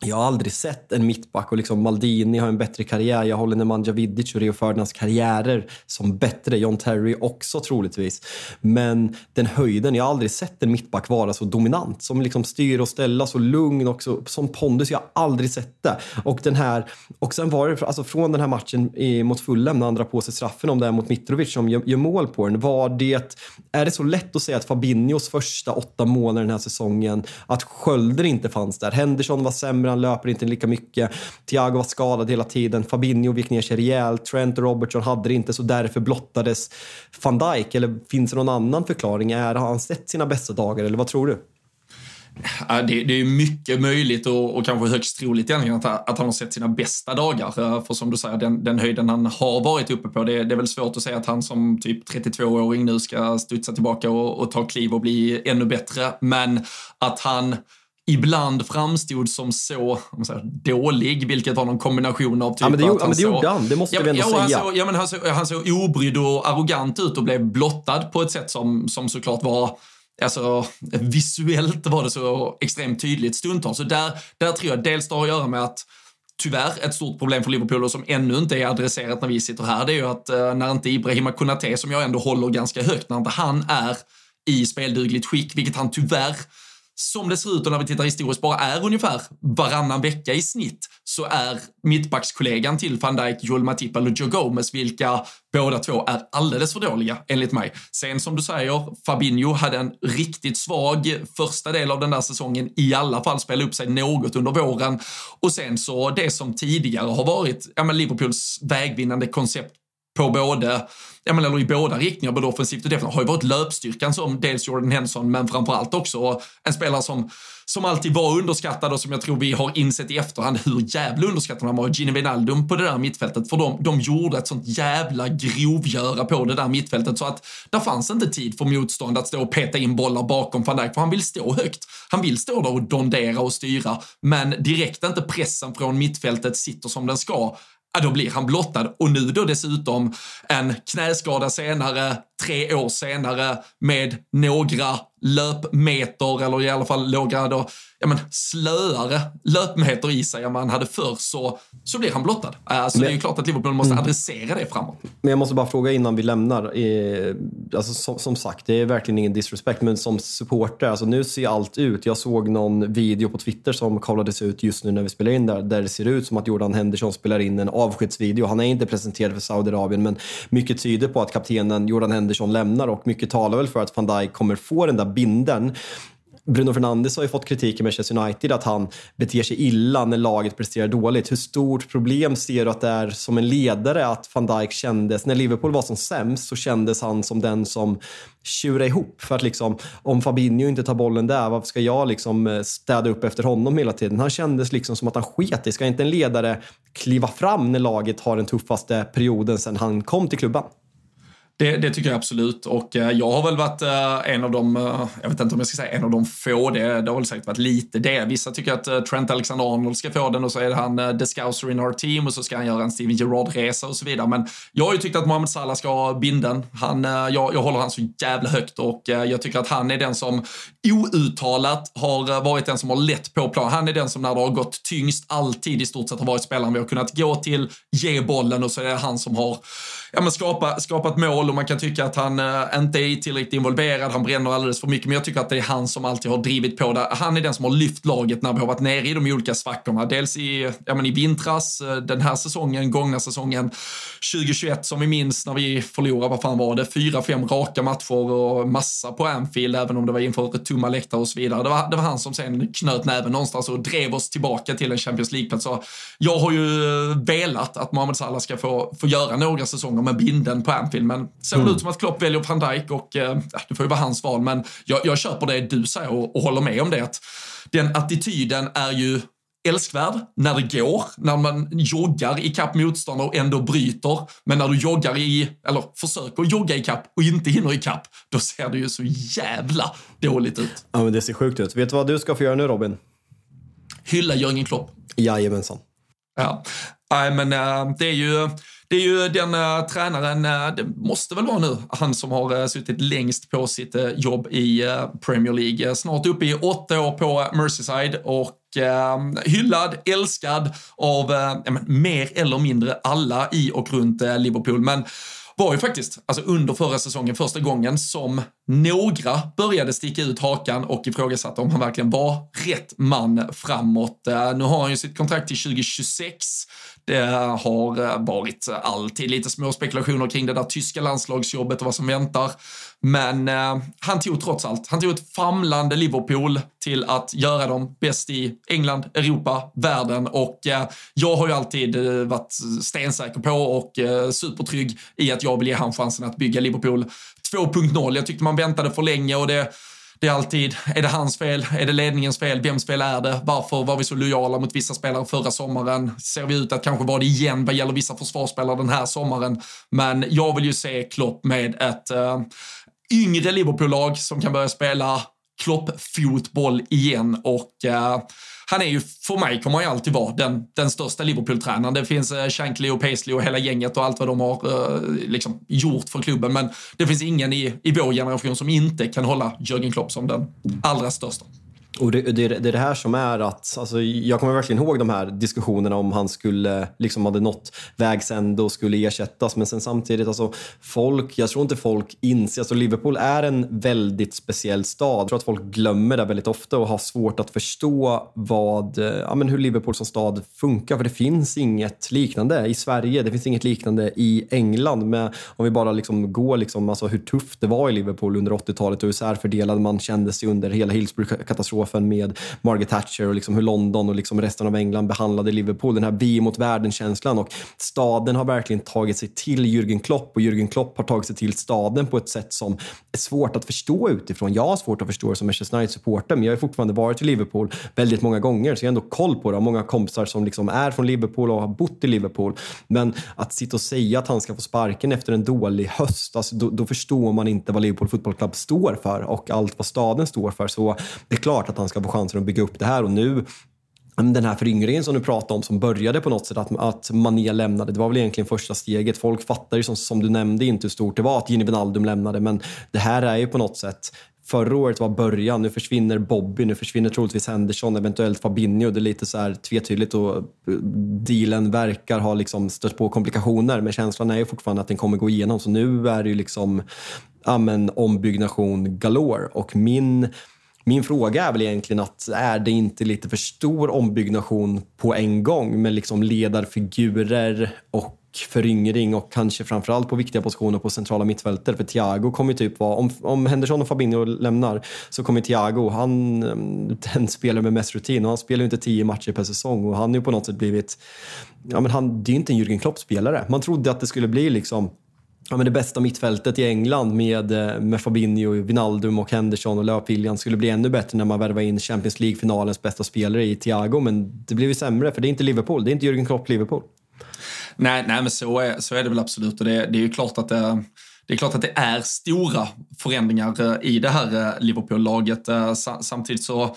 jag har aldrig sett en mittback och liksom Maldini har en bättre karriär. Jag håller Nemanja Vidic och Rio Ferdinands karriärer som bättre. John Terry också troligtvis. Men den höjden, jag har aldrig sett en mittback vara så dominant. Som liksom styr och ställa, så lugn och så, som pondus. Jag har aldrig sett det. Och, den här, och sen var det alltså från den här matchen i, mot Fulham när han drar på sig straffen om det är mot Mitrovic som gör, gör mål på den. Var det, är det så lätt att säga att Fabinhos första åtta månader den här säsongen, att Skölder inte fanns där. Henderson var sämre han löper inte lika mycket. Thiago var skadad hela tiden. Fabinho gick ner sig rejält. Trent och Robertson hade det inte, så därför blottades van Dijk. Eller finns det någon annan förklaring? Är, har han sett sina bästa dagar, eller vad tror du? Det, det, är mycket möjligt och, och kanske högst troligt egentligen att, att han har sett sina bästa dagar. För som du säger, den, den höjden han har varit uppe på, det, det är väl svårt att säga att han som typ 32-åring nu ska studsa tillbaka och, och ta kliv och bli ännu bättre. Men att han ibland framstod som så säger, dålig, vilket var någon kombination av typ ja, men det, gjorde, han, men det gjorde han, det måste ja, vi ändå ja, säga. Han såg, ja, men han, såg, han såg obrydd och arrogant ut och blev blottad på ett sätt som, som såklart var Alltså visuellt var det så extremt tydligt stundtals. Så där, där tror jag dels det har att göra med att tyvärr ett stort problem för Liverpool och som ännu inte är adresserat när vi sitter här, det är ju att eh, när inte Ibrahima Konate, som jag ändå håller ganska högt, när inte han är i speldugligt skick, vilket han tyvärr som det ser ut och när vi tittar historiskt bara är ungefär varannan vecka i snitt så är mittbackskollegan till van Dijk, Joel Matip eller Joe Gomez, vilka båda två är alldeles för dåliga enligt mig. Sen som du säger, Fabinho hade en riktigt svag första del av den där säsongen, i alla fall spelade upp sig något under våren. Och sen så det som tidigare har varit ja, men Liverpools vägvinnande koncept på både, ja men eller i båda riktningar, både offensivt och defensivt, har ju varit löpstyrkan som dels Jordan Henson, men framförallt också en spelare som, som alltid var underskattad och som jag tror vi har insett i efterhand hur jävla underskattad han var, Gini Wijnaldum på det där mittfältet, för de, de gjorde ett sånt jävla grovgöra på det där mittfältet så att där fanns inte tid för motstånd att stå och peta in bollar bakom van Dijk, för han vill stå högt. Han vill stå där och dondera och styra, men direkt inte pressen från mittfältet sitter som den ska, ja, då blir han blottad. Och nu då dessutom en knäskada senare, tre år senare med några löpmeter eller i alla fall några då, ja, men, slöare löpmeter i sig än man hade förr så, så blir han blottad. Alltså, men, det är ju klart att Liverpool måste mm. adressera det framåt. Men jag måste bara fråga innan vi lämnar. Eh, alltså, som, som, sagt, det är verkligen ingen disrespect, men som supporter, alltså, nu ser allt ut. Jag såg någon video på Twitter som kavlades ut just nu när vi spelar in där, där det ser ut som att Jordan Henderson spelar in en avskedsvideo. Han är inte presenterad för Saudiarabien, men mycket tyder på att kaptenen Jordan Henderson lämnar och mycket talar väl för att van Dijk kommer få den där binden. Bruno Fernandes har ju fått kritik i Manchester United att han beter sig illa när laget presterar dåligt. Hur stort problem ser du att det är som en ledare att van Dijk kändes, när Liverpool var som sämst så kändes han som den som tjurade ihop. För att liksom, om Fabinho inte tar bollen där, varför ska jag liksom eh, städa upp efter honom hela tiden? Han kändes liksom som att han sket i. Ska inte en ledare kliva fram när laget har den tuffaste perioden sedan han kom till klubban? Det, det, tycker jag absolut och eh, jag har väl varit eh, en av de, eh, jag vet inte om jag ska säga en av de få, det, det har väl säkert varit lite det. Vissa tycker att Trent Alexander-Arnold ska få den och så är det han the scouser in our team och så ska han göra en Steven Gerrard-resa och så vidare. Men jag har ju tyckt att Mohamed Salah ska ha binden. Han, jag, jag håller han så jävla högt och jag tycker att han är den som outtalat har varit den som har lett på plan. Han är den som när det har gått tyngst alltid i stort sett har varit spelaren vi har kunnat gå till, ge bollen och så är det han som har ja, men skapa, skapat mål och man kan tycka att han eh, inte är tillräckligt involverad, han bränner alldeles för mycket, men jag tycker att det är han som alltid har drivit på det. Han är den som har lyft laget när vi har varit nere i de olika svackorna. Dels i, ja, men i vintras, eh, den här säsongen, gångna säsongen 2021 som vi minns när vi förlorade, vad fan var det, fyra, fem raka matcher och massa på Anfield, även om det var inför tomma läktare och så vidare. Det var, det var han som sen knöt näven någonstans och drev oss tillbaka till en Champions League-plats. Jag har ju velat att Mohamed Salah ska få, få göra några säsonger med binden på Anfield, men ser mm. ut som att Klopp väljer van Dijk och eh, det får ju vara hans val. Men jag, jag köper det du säger och, och håller med om det. Att den attityden är ju älskvärd när det går, när man joggar i kapp motståndare och ändå bryter. Men när du joggar i, eller försöker jogga i kapp och inte hinner i kapp, då ser det ju så jävla dåligt ut. Ja, men det ser sjukt ut. Vet du vad du ska få göra nu, Robin? Hylla Jörgen Klopp. Jajamensan. Ja, nej men äh, det är ju det är ju den uh, tränaren, uh, det måste väl vara nu, han som har uh, suttit längst på sitt jobb i Premier League. Snart uppe i åtta år på Merseyside och hyllad, älskad av mer eller mindre alla i och runt Liverpool. Men var ju faktiskt, alltså under förra säsongen, första gången som några började sticka ut hakan och ifrågasatte om han verkligen var rätt man framåt. Nu har han ju sitt kontrakt till 2026. Det har eh, varit eh, alltid lite små spekulationer kring det där tyska landslagsjobbet och vad som väntar. Men eh, han tog trots allt, han tog ett famlande Liverpool till att göra dem bäst i England, Europa, världen och eh, jag har ju alltid eh, varit stensäker på och eh, supertrygg i att jag vill ge han chansen att bygga Liverpool 2.0. Jag tyckte man väntade för länge och det det är alltid, är det hans fel? Är det ledningens fel? Vems fel är det? Varför var vi så lojala mot vissa spelare förra sommaren? Ser vi ut att kanske vara det igen vad gäller vissa försvarsspelare den här sommaren? Men jag vill ju se Klopp med ett uh, yngre Liverpool-lag som kan börja spela Klopp-fotboll igen och eh, han är ju, för mig kommer han ju alltid vara den, den största Liverpool-tränaren. Det finns eh, Shankly och Paisley och hela gänget och allt vad de har eh, liksom gjort för klubben. Men det finns ingen i, i vår generation som inte kan hålla Jürgen Klopp som den allra största. Och det, det, det, är det här som är att, alltså, jag kommer verkligen ihåg de här diskussionerna om han skulle, liksom hade nått vägs ände och skulle ersättas. Men sen samtidigt, alltså, folk, jag tror inte folk inser, alltså Liverpool är en väldigt speciell stad. Jag tror att folk glömmer det väldigt ofta och har svårt att förstå vad, ja, men hur Liverpool som stad funkar. För det finns inget liknande i Sverige, det finns inget liknande i England. Men om vi bara liksom går liksom, alltså hur tufft det var i Liverpool under 80-talet och hur särfördelad man kände sig under hela Hillsborough-katastrofen katastrofen med Margaret Thatcher och liksom hur London och liksom resten av England behandlade Liverpool. Den här vi mot världen-känslan. Och staden har verkligen tagit sig till Jürgen Klopp och Jürgen Klopp har tagit sig till staden på ett sätt som är svårt att förstå utifrån. Jag har svårt att förstå det som Manchester United-supporter, men jag har fortfarande varit i Liverpool väldigt många gånger, så jag har ändå koll på det. Jag har många kompisar som liksom är från Liverpool och har bott i Liverpool. Men att sitta och säga att han ska få sparken efter en dålig höst, alltså då, då förstår man inte vad Liverpool Football Club står för och allt vad staden står för. Så det är klart att att han ska få chansen att bygga upp det här och nu den här föryngringen som du pratade om som började på något sätt att, att Mané lämnade, det var väl egentligen första steget. Folk fattar ju som, som du nämnde inte hur stort det var att Gini Wijnaldum lämnade men det här är ju på något sätt Förra året var början, nu försvinner Bobby, nu försvinner troligtvis Henderson, eventuellt Fabinho. Det är lite så här tvetydigt och eh, dealen verkar ha liksom stött på komplikationer men känslan är ju fortfarande att den kommer gå igenom. Så nu är det ju liksom ja, men, ombyggnation galore och min min fråga är väl egentligen att är det inte lite för stor ombyggnation på en gång med liksom ledarfigurer och föryngring och kanske framförallt på viktiga positioner på centrala mittfältet. För Thiago kommer typ vara, om, om Henderson och Fabinho lämnar så kommer Thiago, han mm, (laughs) den spelar med mest rutin och han spelar ju inte tio matcher per säsong och han har ju på något sätt blivit, ja men han, det är ju inte en Jürgen Klopp-spelare. Man trodde att det skulle bli liksom ja, men det bästa mittfältet i England med, eh, med Fabinho, Vinaldum och Henderson och löpviljan skulle bli ännu bättre när man värvar in Champions League-finalens bästa spelare i Thiago. Men det blev ju sämre, för det är inte Liverpool. Det är inte Jürgen Klopp Liverpool. Nej, nej men så är, så är det väl absolut. Och det, det är ju klart att det, det är klart att det är stora förändringar eh, i det här Liverpool-laget. Samtidigt så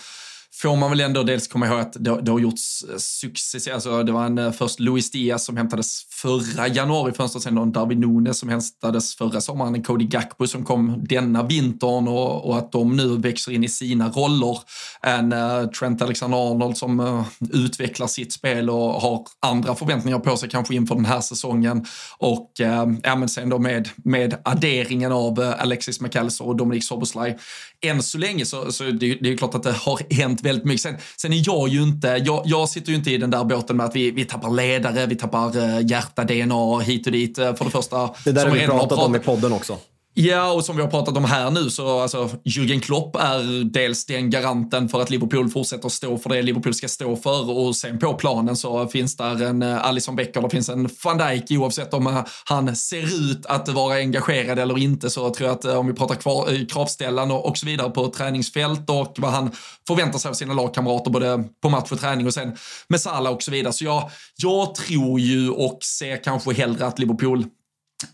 får man väl ändå dels komma ihåg att det, det har gjorts eh, successivt. Alltså det var en, eh, först Luis Diaz som hämtades förra januarifönstret, sen en Darwin Nunes som hämtades förra sommaren, en Cody Gakpo som kom denna vintern och, och, att de nu växer in i sina roller. En uh, Trent Alexander-Arnold som uh, utvecklar sitt spel och har andra förväntningar på sig kanske inför den här säsongen. Och uh, ja, men sen då med, med adderingen av Alexis McAllister och Dominic Soboslaj. Än så länge så, så det, det är klart att det har hänt väldigt mycket. Sen, sen är jag ju inte, jag, jag sitter ju inte i den där båten med att vi, vi tappar ledare, vi tappar uh, hjärta-DNA hit och dit. Uh, för det första. Det där har vi pratat om i podden också. Ja, och som vi har pratat om här nu så alltså Jürgen Klopp är dels den garanten för att Liverpool fortsätter stå för det Liverpool ska stå för och sen på planen så finns där en Alison Alisson Becker, det finns en van Dijk oavsett om eh, han ser ut att vara engagerad eller inte så tror jag att eh, om vi pratar kvar, kravställan och, och så vidare på träningsfält och vad han förväntar sig av sina lagkamrater både på match och träning och sen med Salah och så vidare. Så jag, jag tror ju och ser kanske hellre att Liverpool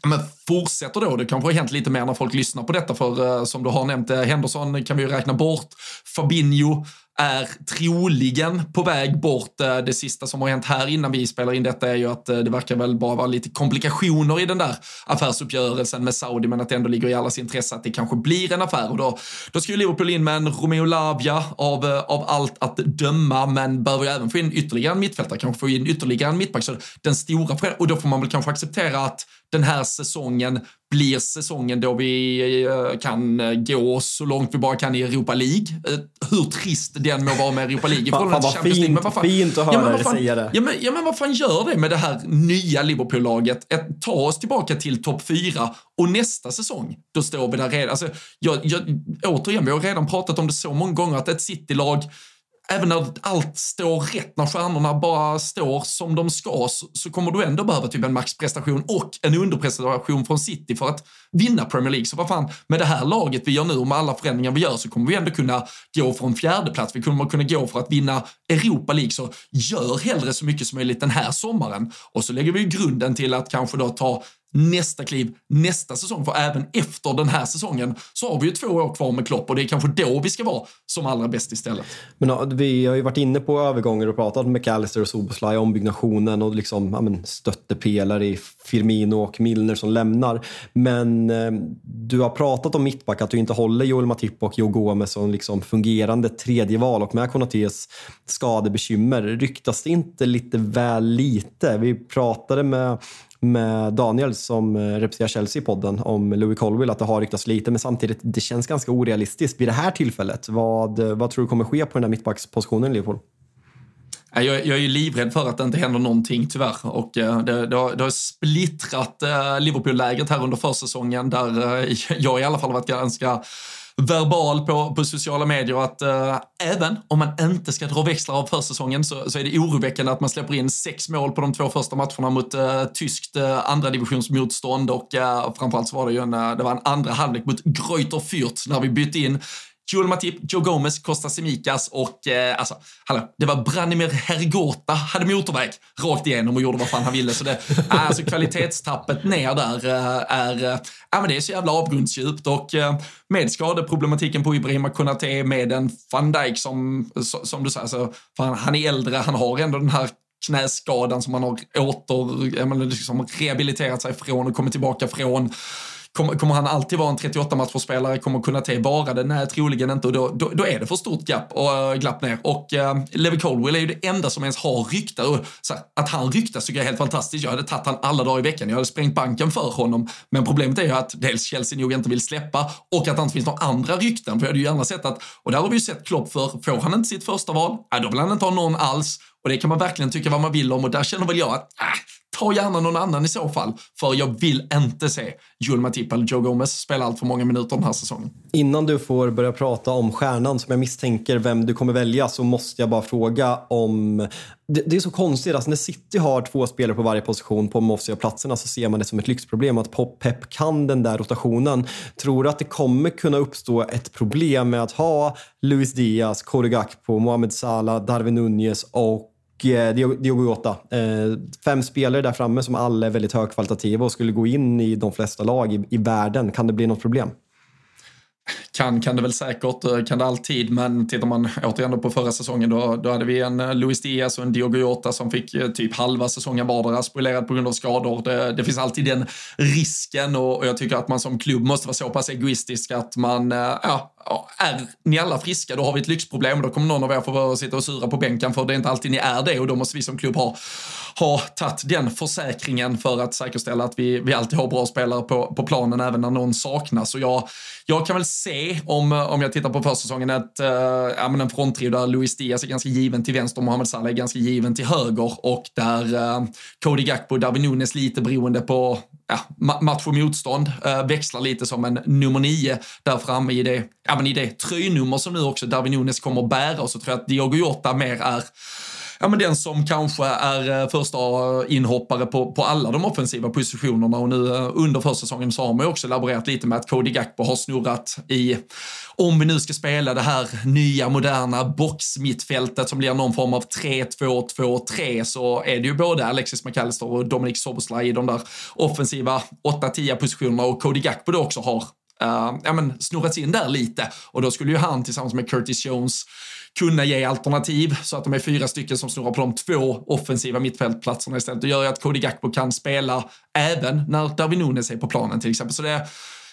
men fortsätter då, det kanske har hänt lite mer när folk lyssnar på detta för eh, som du har nämnt, eh, Henderson kan vi ju räkna bort, Fabinho, är troligen på väg bort. Eh, det sista som har hänt här innan vi spelar in detta är ju att det verkar väl bara vara lite komplikationer i den där affärsuppgörelsen med Saudi, men att det ändå ligger i allas intresse att det kanske blir en affär. Och då, då ska ju Liverpool in med en Romeo Lavia av, av allt att döma, men behöver ju även få in ytterligare en mittfältare, kanske få in ytterligare en mittback. Så den stora och då får man väl kanske acceptera att den här säsongen blir säsongen då vi eh, kan eh, gå så långt vi bara kan i Europa League. Eh, hur trist den må vara med Europa League. (laughs) fan, fan vad fint, men vad fan, fint att höra ja, dig säga det. Ja men, ja men vad fan gör det med det här nya Liverpool-laget? Ta oss tillbaka till topp fyra och nästa säsong, då står vi där redan. Alltså, jag, jag, återigen, vi har redan pratat om det så många gånger att ett City-lag även när allt står rätt, när stjärnorna bara står som de ska, så, så kommer du ändå behöva typ en maxprestation och en underprestation från City för att vinna Premier League. Så vad fan, med det här laget vi gör nu och med alla förändringar vi gör så kommer vi ändå kunna gå från fjärde plats. Vi kommer kunna gå för att vinna Europa League. Så gör hellre så mycket som möjligt den här sommaren och så lägger vi grunden till att kanske då ta nästa kliv nästa säsong. För även efter den här säsongen så har vi ju två år kvar med Klopp och det är kanske då vi ska vara som allra bäst istället. Men vi har ju varit inne på övergångar och pratat med Callister och Soboslaj om byggnationen och liksom, ja, men, stöttepelare i Firmino och Milner som lämnar. Men eh, du har pratat om mittback, att du inte håller Joel Matip och Joe Gomez som liksom fungerande tredje val och med Konatés skadebekymmer, ryktas det inte lite väl lite? Vi pratade med med Daniel som eh, representerar Chelsea i podden om Louis Colville att det har ryktats lite men samtidigt det känns ganska orealistiskt vid det här tillfället. Vad, eh, vad tror du kommer ske på den här mittbackspositionen i Liverpool? Jag, jag är ju livrädd för att det inte händer någonting tyvärr och eh, det, det, har, det har splittrat Liverpool-lägret här under försäsongen där (laughs) jag i alla fall varit ganska verbal på, på sociala medier att uh, även om man inte ska dra växlar av försäsongen så, så är det oroväckande att man släpper in sex mål på de två första matcherna mot uh, tyskt uh, andra divisionsmotstånd och uh, framförallt så var det ju en, det var en andra halvlek mot Greuter Fürth när vi bytte in Joel Matip, Joe Gomez, Costa Simikas och eh, alltså, hallå, det var Branimir Hergota hade motorväg rakt igenom och gjorde vad fan han ville. Så det, eh, alltså kvalitetstappet ner där eh, är, eh, ja men det är så jävla avgrundsdjupt och eh, med skadeproblematiken på Ibrahima Konate med en van Dijk som, som du säger, så, alltså, fan, han är äldre, han har ändå den här knäskadan som han har åter, menar, liksom rehabiliterat sig från och kommit tillbaka från. Kommer, kommer han alltid vara en 38-matchspelare? Kommer Kunate vara det? Nej, troligen inte. Och då, då, då, är det för stort glapp, och, eh, glapp ner. Och uh, Levi Colwell är ju det enda som ens har ryktat. Och, så här, att han ryktas tycker jag är helt fantastiskt. Jag hade tagit han alla dagar i veckan. Jag hade sprängt banken för honom. Men problemet är ju att dels Chelsea nog inte vill släppa och att det inte finns några andra rykten. För jag hade ju gärna sett att, och där har vi ju sett Klopp för, får han inte sitt första val, ja, då vill han inte ha någon alls. Och det kan man verkligen tycka vad man vill om och där känner väl jag att äh, ta gärna någon annan i så fall. För jag vill inte se Joel Matip eller Joe Gomez spela allt för många minuter den här säsongen. Innan du får börja prata om stjärnan som jag misstänker vem du kommer välja så måste jag bara fråga om... Det, det är så konstigt, alltså när City har två spelare på varje position på de offensiva platserna så ser man det som ett lyxproblem att Pep kan den där rotationen. Tror du att det kommer kunna uppstå ett problem med att ha Luis Diaz, Kory Gakpo, Mohamed Salah, Darwin Nunez och Eh, Diogo Jota. Eh, fem spelare där framme som alla är väldigt högkvalitativa och skulle gå in i de flesta lag i, i världen. Kan det bli något problem? kan, kan det väl säkert, eh, kan det alltid, men tittar man återigen på förra säsongen då, då hade vi en Luis Diaz och en Diogo Jota som fick typ halva säsongen vardera spoilerad på grund av skador. Det, det finns alltid den risken och, och, jag tycker att man som klubb måste vara så pass egoistisk att man, ja, är ni alla friska då har vi ett lyxproblem. Då kommer någon av er få sitta och sura på bänken för det är inte alltid ni är det och då måste vi som klubb ha, ha tagit den försäkringen för att säkerställa att vi, vi alltid har bra spelare på, på planen även när någon saknas. Och jag, jag kan väl se, om, om jag tittar på försäsongen, att uh, ja, men en fronttrio där Luis Diaz är ganska given till vänster, och Mohamed Salah är ganska given till höger och där uh, Cody Gakpo och Darwin Nunes lite beroende på ja, match och motstånd uh, växlar lite som en nummer nio där framme i det, ja, men i det tröjnummer som nu också Darwin Nunes kommer att bära. Och så tror jag att Diogo Jota mer är ja, men den som kanske är eh, första inhoppare på, på alla de offensiva positionerna. Och nu eh, under försäsongen så har man ju också laborerat lite med att Cody Gakpo har snurrat i, om vi nu ska spela det här nya moderna boxmittfältet som blir någon form av 3-2-2-3 så är det ju både Alexis McAllister och Dominic Soboslaj i de där offensiva 8-10 positionerna. Och Cody Gakpo då också har uh, ja, men snurrats in där lite. Och då skulle ju han tillsammans med Curtis Jones kunna ge alternativ så att de är fyra stycken som snurrar på de två offensiva mittfältplatserna istället. Det gör ju att Cody Gakpo kan spela även när Darwin Nunes är på planen till exempel. Så det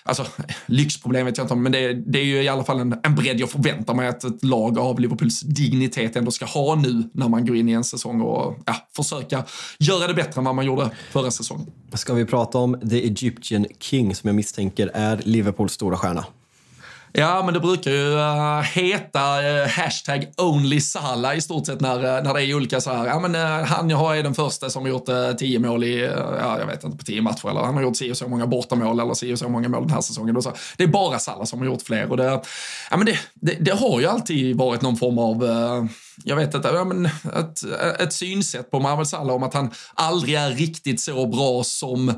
Alltså, lyxproblem vet jag inte om, men det, det är ju i alla fall en, en bredd jag förväntar mig att ett lag av Liverpools dignitet ändå ska ha nu när man går in i en säsong och ja, försöka göra det bättre än vad man gjorde förra säsongen. Ska vi prata om The Egyptian King som jag misstänker är Liverpools stora stjärna? Ja, men det brukar ju eh, heta eh, hashtag only Salah i stort sett när, eh, när det är olika så här. Ja, men han jag har är den första som har gjort uh, tio mål i, ja, jag vet inte, på tio matcher eller han har gjort si och så många bortamål eller si och så många mål den här säsongen. Så. Det är bara Salah som har gjort fler och det, ja, men det, det, det har ju alltid varit någon form av jag vet inte, ja, men ett, ett synsätt på Mohamed Salah om att han aldrig är riktigt så bra som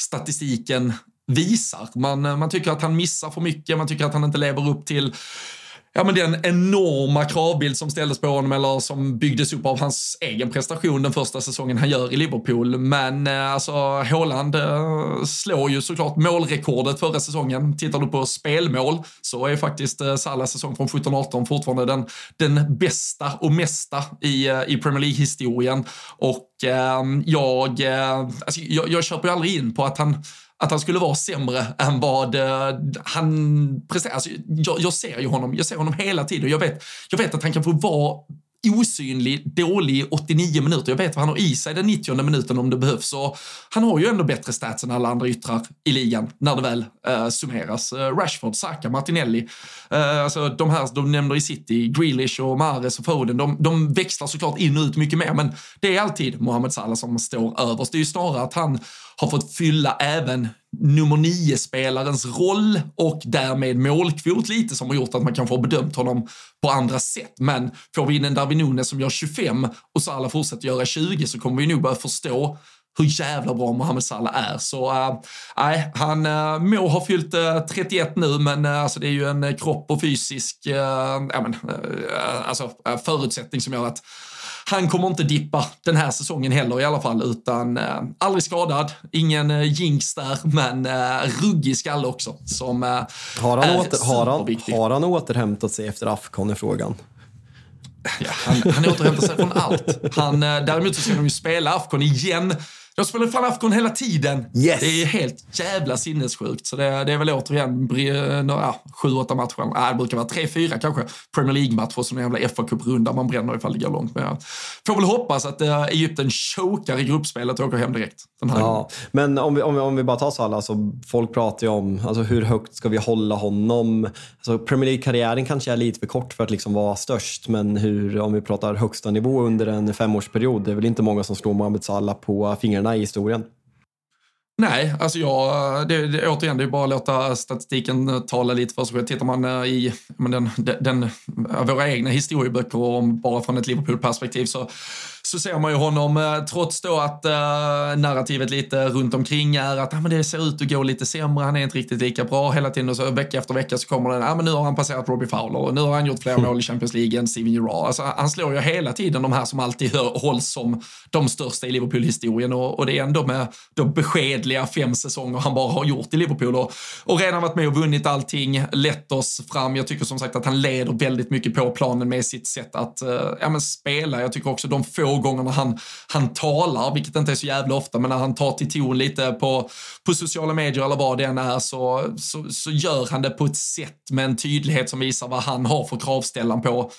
statistiken visar. Man, eh, man tycker att han missar för mycket, man tycker att han inte lever upp till ja, men den enorma kravbild som ställdes på honom eller som byggdes upp av hans egen prestation den första säsongen han gör i Liverpool. Men eh, alltså Haaland eh, slår ju såklart målrekordet förra säsongen. Tittar du på spelmål så är faktiskt Salahs säsong från 17-18 fortfarande den, den bästa och mesta i, i Premier League-historien. Och ehm, eh, jag, alltså, jag, jag köper ju aldrig in på att han att han skulle vara sämre än vad uh, han presterar. Alltså, jag, jag, ser ju honom, jag ser honom hela tiden. Jag vet, jag vet att han kan få vara osynlig, dålig 89 minuter. Jag vet vad han har i sig den 90 minuten om det behövs. Och han har ju ändå bättre stats än alla andra yttrar i ligan när det väl uh, summeras. Uh, Rashford, Saka, Martinelli, uh, alltså de här de nämner i City, Grealish och Mahrez och Foden, de, de växlar såklart in och ut mycket mer, men det är alltid Mohamed Salah som står överst. Det är ju snarare att han har fått fylla även nummer nio-spelarens roll och därmed målkvot lite som har gjort att man kanske har bedömt honom på andra sätt. Men får vi in en Darwin Nunes som gör 25 och Salah fortsätter göra 20 så kommer vi nog börja förstå hur jävla bra Mohamed Salah är. Så eh, nej, äh, han äh, må ha fyllt eh, äh, 31 nu, men äh, alltså, det är ju en kropp och fysisk äh, men, äh, alltså, förutsättning som gör att han kommer inte dippa den här säsongen heller i alla fall, utan eh, aldrig skadad, ingen eh, jinx där, men eh, ruggig skalle också som eh, har han är åter, har han, har han återhämtat sig efter Afcon i frågan? Ja, han, han återhämtar sig från allt. Han, eh, däremot så ska de ju spela Afcon igen de spelar fan Afghan hela tiden. Yes. Det är helt jävla sinnessjukt. Så det, det är väl återigen några, ja, sju, åtta matcher. Äh, det brukar vara tre, fyra kanske Premier League-matcher som en jävla fa Cup-runda man bränner ifall det går långt. Men jag får väl hoppas att äh, Egypten chokar i gruppspelet och åker hem direkt. Den här ja, men om vi, om, vi, om vi bara tar så alla, alltså, folk pratar ju om alltså, hur högt ska vi hålla honom? Alltså, Premier League-karriären kanske är lite för kort för att liksom vara störst, men hur, om vi pratar högsta nivå under en femårsperiod, det är väl inte många som slår Mohamed Salah på fingrarna i historien. Nej, alltså jag, det, det, återigen, det är bara att låta statistiken eh, tala lite för sig själv. Tittar man eh, i men den, den, den, våra egna historieböcker, om bara från ett Liverpool-perspektiv, så, så ser man ju honom, eh, trots då att uh, narrativet lite runt omkring är att ah, men det ser ut att gå lite sämre, han är inte riktigt lika bra hela tiden och så vecka efter vecka så kommer den, ah, men nu har han passerat Robbie Fowler och nu har han gjort fler mål i Champions League än Steven Gerrard. Alltså, han slår ju hela tiden de här som alltid hålls som de största i Liverpool-historien och, och, det är ändå med då beskedliga fem säsonger han bara har gjort i Liverpool och, och redan varit med och vunnit allting, lett oss fram. Jag tycker som sagt att han leder väldigt mycket på planen med sitt sätt att uh, ja, men spela. Jag tycker också de få gångerna han, han talar, vilket inte är så jävla ofta, men när han tar till ton lite på, på sociala medier eller vad det än är så, så, så gör han det på ett sätt med en tydlighet som visar vad han har för kravställan på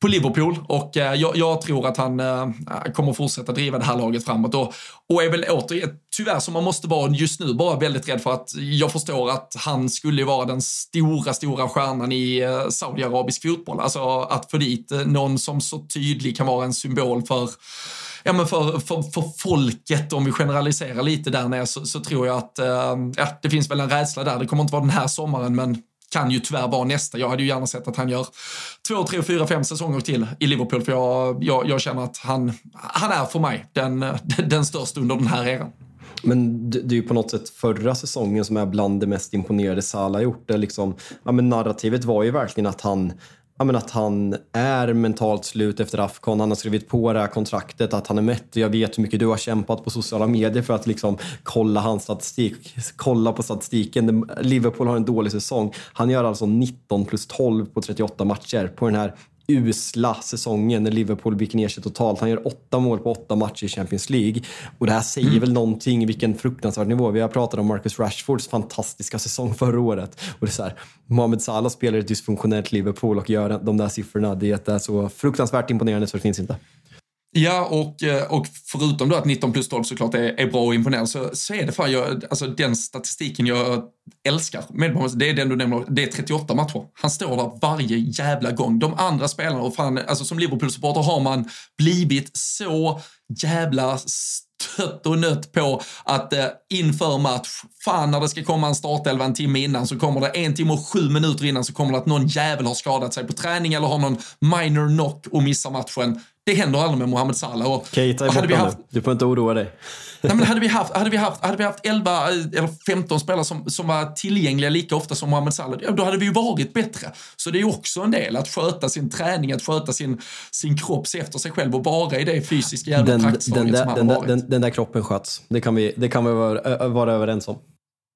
på Liverpool och eh, jag, jag, tror att han eh, kommer fortsätta driva det här laget framåt och, och är väl återigen, tyvärr som man måste vara just nu, bara väldigt rädd för att jag förstår att han skulle vara den stora, stora stjärnan i eh, Saudiarabisk fotboll. Alltså att få dit någon som så tydlig kan vara en symbol för ja, men för, för, för folket, om vi generaliserar lite där nere, så, så tror jag att eh, ja, det finns väl en rädsla där. Det kommer inte vara den här sommaren, men kan ju tyvärr vara nästa. Jag hade ju gärna sett att han gör två, tre, fyra, fem säsonger till i Liverpool, för jag, jag, jag känner att han, han är för mig den, den största under den här eran. Men det, är ju på något sätt förra säsongen som är bland det mest imponerade Salah gjort. Det liksom, ja, men narrativet var ju verkligen att han ja, men att han är mentalt slut efter Afcon. Han har skrivit på det här kontraktet, att han är mätt. Jag vet hur mycket du har kämpat på sociala medier för att liksom kolla hans statistik. Kolla på statistiken. Liverpool har en dålig säsong. Han gör alltså 19 plus 12 på 38 matcher på den här usla säsongen när Liverpool viker ner sig totalt. Han gör åtta mål på åtta matcher i Champions League. Och det här säger mm. väl någonting vilken fruktansvärd nivå. Vi har pratat om Marcus Rashfords fantastiska säsong förra året. Och det är så här, Mohamed Salah spelar ett dysfunktionellt Liverpool och gör de där siffrorna. Det är så fruktansvärt imponerande så det finns inte. Ja, och, eh, och förutom då att 19 plus 12 såklart är, är bra och imponerande så, så är det fan, jag, alltså den statistiken jag älskar med det är den du nämner, det är 38 matcher. Han står där varje jävla gång. De andra spelarna, och fan, alltså som Liverpool-supporter har man blivit så jävla stött och nött på att eh, inför match, fan när det ska komma en startelva en timme innan så kommer det en timme och sju minuter innan så kommer det att någon jävel har skadat sig på träning eller har någon minor knock och missar matchen. Det händer aldrig med Mohamed Salah. Och, Keita är borta haft... nu. Du får inte oroa dig. Nej, men hade, vi haft, hade, vi haft, hade vi haft 11 eller 15 spelare som, som var tillgängliga lika ofta som Mohamed Salah, då hade vi ju varit bättre. Så det är ju också en del att sköta sin träning, att sköta sin, sin kropp, se efter sig själv och vara i det fysiska jävla den, den, som han den, har varit. Den, den, där kroppen sköts. Det kan vi, det kan vi vara, vara överens om.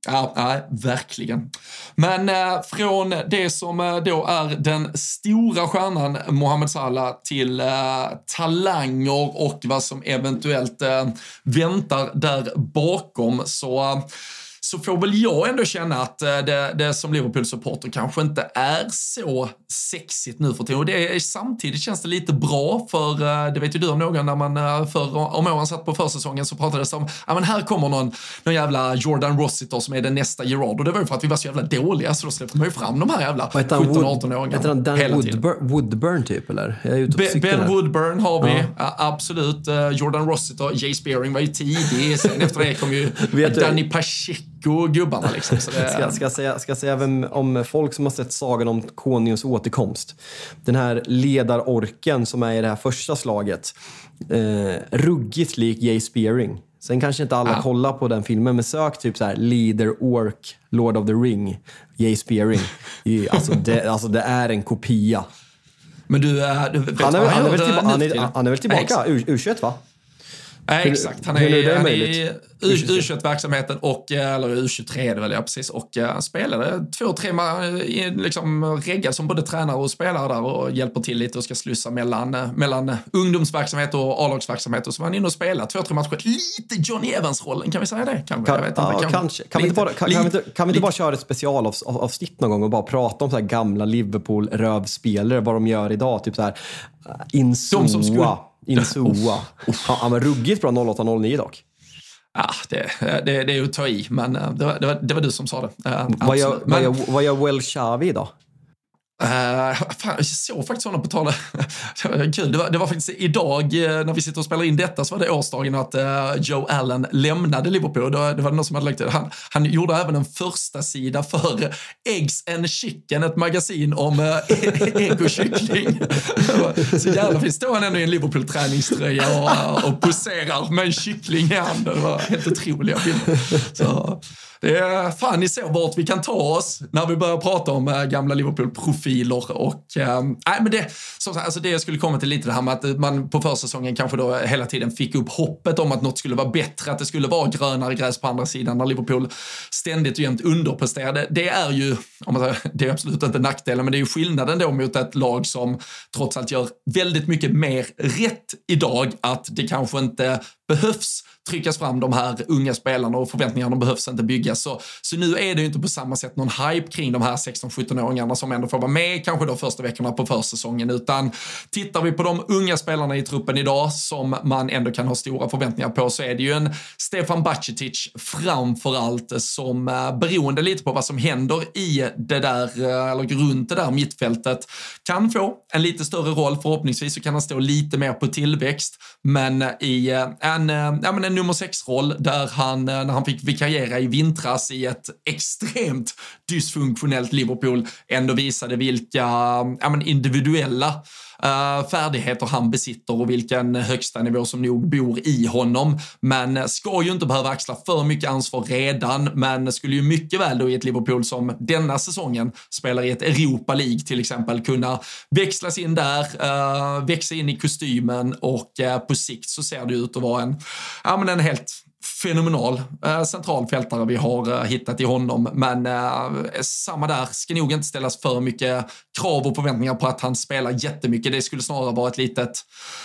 Ja, ja, verkligen. Men eh, från det som eh, då är den stora stjärnan Mohamed Salah till eh, talanger och vad som eventuellt eh, väntar där bakom så eh, så får väl jag ändå känna att eh, det, det som Liverpool-supporter kanske inte är så sexigt nu för tiden. Och det är, samtidigt känns det lite bra för, eh, det vet ju du om någon, när man eh, för, om åren satt på försäsongen så pratades det om, ja men här kommer någon, någon jävla Jordan Rossiter som är den nästa Gerard. Och det var ju för att vi var så jävla dåliga så då släppte man ju fram de här jävla 17-18-åringarna. Heter han Dan Woodburn, Woodburn typ eller? Jag är ben, ben Woodburn har vi, ja. Ja, absolut. Jordan Rossiter, Jay Spearing var ju tidig, sen efter det kom ju (laughs) Danny Pacheco gubbarna. Liksom. Så det... ska, ska, säga, ska säga vem, om folk som har sett Sagan om konungens återkomst. Den här ledarorken som är i det här första slaget. Eh, ruggigt lik Jay Spearing. Sen kanske inte alla ah. kollar på den filmen, men sök typ så här Leader Ork, Lord of the Ring, Jay Spearing. alltså, det, alltså det är en kopia. Men du, äh, du vet han, är, han, är väl tillba- han, är, han är väl tillbaka, U- U21 va? Nej, exakt. Han är, är han är i U21-verksamheten och, eh, eller U23 är det väl, ja precis. Och uh, spelade två, tre liksom reggad som både tränare och spelare där och hjälper till lite och ska slussa mellan, uh, mellan ungdomsverksamhet och A-lagsverksamhet. Och så var han inne och spelade två, tre matcher. Lite Johnny Evans-rollen, kan vi säga det? Kan, kan, ja, kan, kanske. Kan, lite, vi inte bara, kan, lite, kan, vi inte, kan vi inte bara köra ett specialavsnitt någon gång och bara prata om så här gamla Liverpool-rövspelare, vad de gör idag? Typ så här, Insua. Insua. Han var ruggigt bra 08-09 dock. Ja, det, det, det är ju att ta i, men eh, det var, det var, det var du som sa det. Uh, vad, gör, men, vad, gör, vad gör Well Xavi då? Uh, fan, jag såg faktiskt honom på tal (laughs) Kul, det var, det var faktiskt idag eh, när vi sitter och spelar in detta så var det årsdagen att uh, Joe Allen lämnade Liverpool. Det var, det var någon som hade lagt det. Han, han gjorde även en första sida för Eggs and Chicken, ett magasin om (laughs) uh, ägg och kyckling. så jävla fint. Står han ändå i en Liverpool-träningströja och, och poserar med en kyckling i handen. Det var helt otroliga bilder. Så, det är fan ni ser vart vi kan ta oss när vi börjar prata om äh, gamla Liverpool-profiler och äh, nej men det, som, alltså det jag skulle komma till lite det här med att eh, man på försäsongen kanske då hela tiden fick upp hoppet om att något skulle vara bättre, att det skulle vara grönare gräs på andra sidan när Liverpool ständigt och jämt underpresterade. Det är ju, om man säger, det är absolut inte nackdelen, men det är ju skillnaden då mot ett lag som trots allt gör väldigt mycket mer rätt idag, att det kanske inte behövs tryckas fram de här unga spelarna och förväntningarna behövs inte byggas. Så, så nu är det ju inte på samma sätt någon hype kring de här 16-17-åringarna som ändå får vara med kanske då första veckorna på försäsongen, utan tittar vi på de unga spelarna i truppen idag som man ändå kan ha stora förväntningar på så är det ju en Stefan Bacicic framför allt som eh, beroende lite på vad som händer i det där, eh, eller runt det där mittfältet, kan få en lite större roll. Förhoppningsvis så kan han stå lite mer på tillväxt, men eh, i äh, en, eh, ja, men en nummer sex-roll där han, eh, när han fick vikariera i vintras i ett extremt dysfunktionellt Liverpool, ändå visade vilka ja, men individuella uh, färdigheter han besitter och vilken högsta nivå som nog bor i honom. Men ska ju inte behöva axla för mycket ansvar redan, men skulle ju mycket väl då i ett Liverpool som denna säsongen spelar i ett Europa League till exempel kunna växlas in där, uh, växa in i kostymen och uh, på sikt så ser det ut att vara en, ja men en helt fenomenal eh, centralfältare vi har eh, hittat i honom. Men eh, samma där, ska nog inte ställas för mycket krav och förväntningar på att han spelar jättemycket. Det skulle snarare vara ett litet,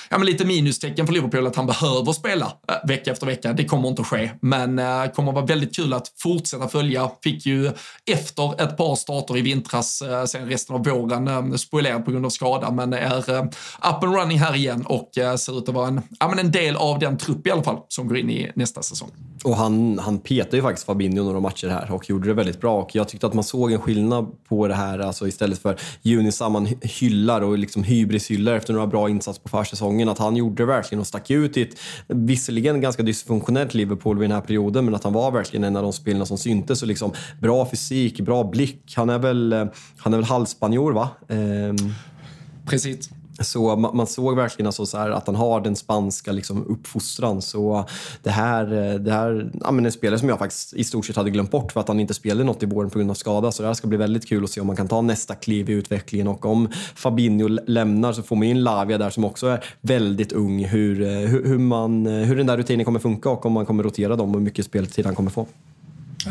ja, men lite minustecken för Liverpool att han behöver spela eh, vecka efter vecka. Det kommer inte att ske, men eh, kommer att vara väldigt kul att fortsätta följa. Fick ju efter ett par starter i vintras, eh, sen resten av våren, eh, spoilerad på grund av skada, men är eh, up and running här igen och eh, ser ut att vara en, ja, men en del av den trupp i alla fall som går in i nästa säsong. Och han, han petade ju faktiskt Fabinho några matcher här och gjorde det väldigt bra. Och jag tyckte att man såg en skillnad på det här, alltså istället för Junisa man hyllar och liksom hybrishyllar efter några bra insatser på försäsongen. Att han gjorde det verkligen och stack ut i ett, visserligen ganska dysfunktionellt Liverpool vid den här perioden, men att han var verkligen en av de spelarna som syntes. Och liksom, bra fysik, bra blick. Han är väl, han är väl halvspanjor va? Ehm. Precis. Så man, såg verkligen alltså så att han har den spanska liksom uppfostran. Så det här, eh, det här ja, men en spelare som jag faktiskt i stort sett hade glömt bort för att han inte spelade något i våren på grund av skada. Så det här ska bli väldigt kul att se om man kan ta nästa kliv i utvecklingen. Och om Fabinho lämnar så får man in Lavia där som också är väldigt ung. Hur, eh, hur, hur, man, eh, hur den där rutinen kommer funka och om man kommer rotera dem och hur mycket speltid han kommer få.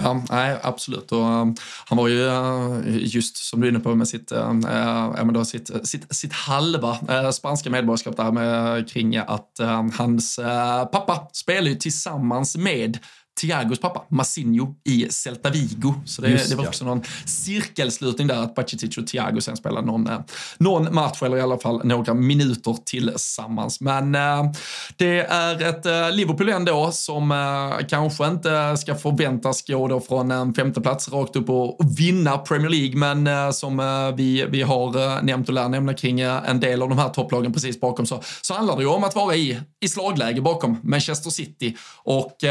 Ja, nej, absolut. Och, um, han var ju uh, just som du är inne på med sitt, uh, uh, då, sitt, sitt, sitt halva uh, spanska medborgarskap där med, kring att hans pappa spelar ju tillsammans med Thiagos pappa, Massinho, i Celta Vigo. Så det, Just, det var också ja. någon cirkelslutning där att Bacicic och Thiago sen spelade någon, eh, någon match, eller i alla fall några minuter tillsammans. Men eh, det är ett eh, Liverpool ändå som eh, kanske inte ska förväntas gå då från en femteplats rakt upp och, och vinna Premier League, men eh, som eh, vi, vi har nämnt och lär nämna kring en del av de här topplagen precis bakom så, så handlar det ju om att vara i, i slagläge bakom Manchester City och det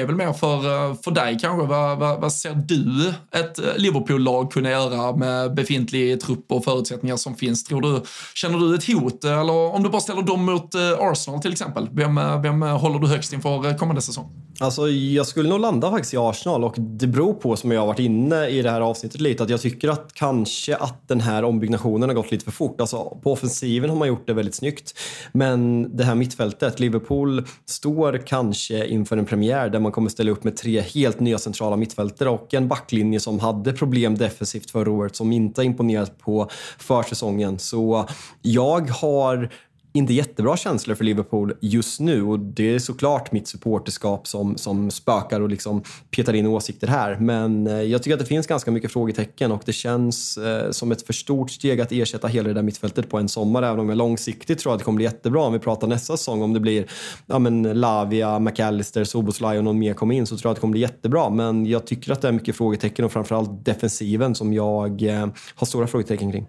är väl mer för, eh, för dig kanske. Vad, vad, vad ser du ett eh, Liverpool-lag kunna göra med befintlig trupp och förutsättningar som finns? Tror du, känner du ett hot? Eller om du bara ställer dem mot eh, Arsenal till exempel. Vem, vem håller du högst inför kommande säsong? Alltså, jag skulle nog landa faktiskt i Arsenal och det beror på, som jag har varit inne i det här avsnittet lite, att jag tycker att kanske att den här ombyggnationen har gått lite för fort. Alltså, på offensiven har man gjort det väldigt snyggt, men det här mittfältet, Liverpool står kanske inför en premiär där man kommer ställa upp med tre helt nya centrala mittfältare och en backlinje som hade problem defensivt förra året som inte imponerat på försäsongen. Så jag har inte jättebra känslor för Liverpool just nu och det är såklart mitt supporterskap som, som spökar och liksom petar in åsikter här. Men eh, jag tycker att det finns ganska mycket frågetecken och det känns eh, som ett för stort steg att ersätta hela det där mittfältet på en sommar. Även om jag långsiktigt tror att det kommer bli jättebra om vi pratar nästa säsong. Om det blir ja, men Lavia, McAllister, Soboslaj och någon mer kommer in så tror jag att det kommer bli jättebra. Men jag tycker att det är mycket frågetecken och framförallt defensiven som jag eh, har stora frågetecken kring.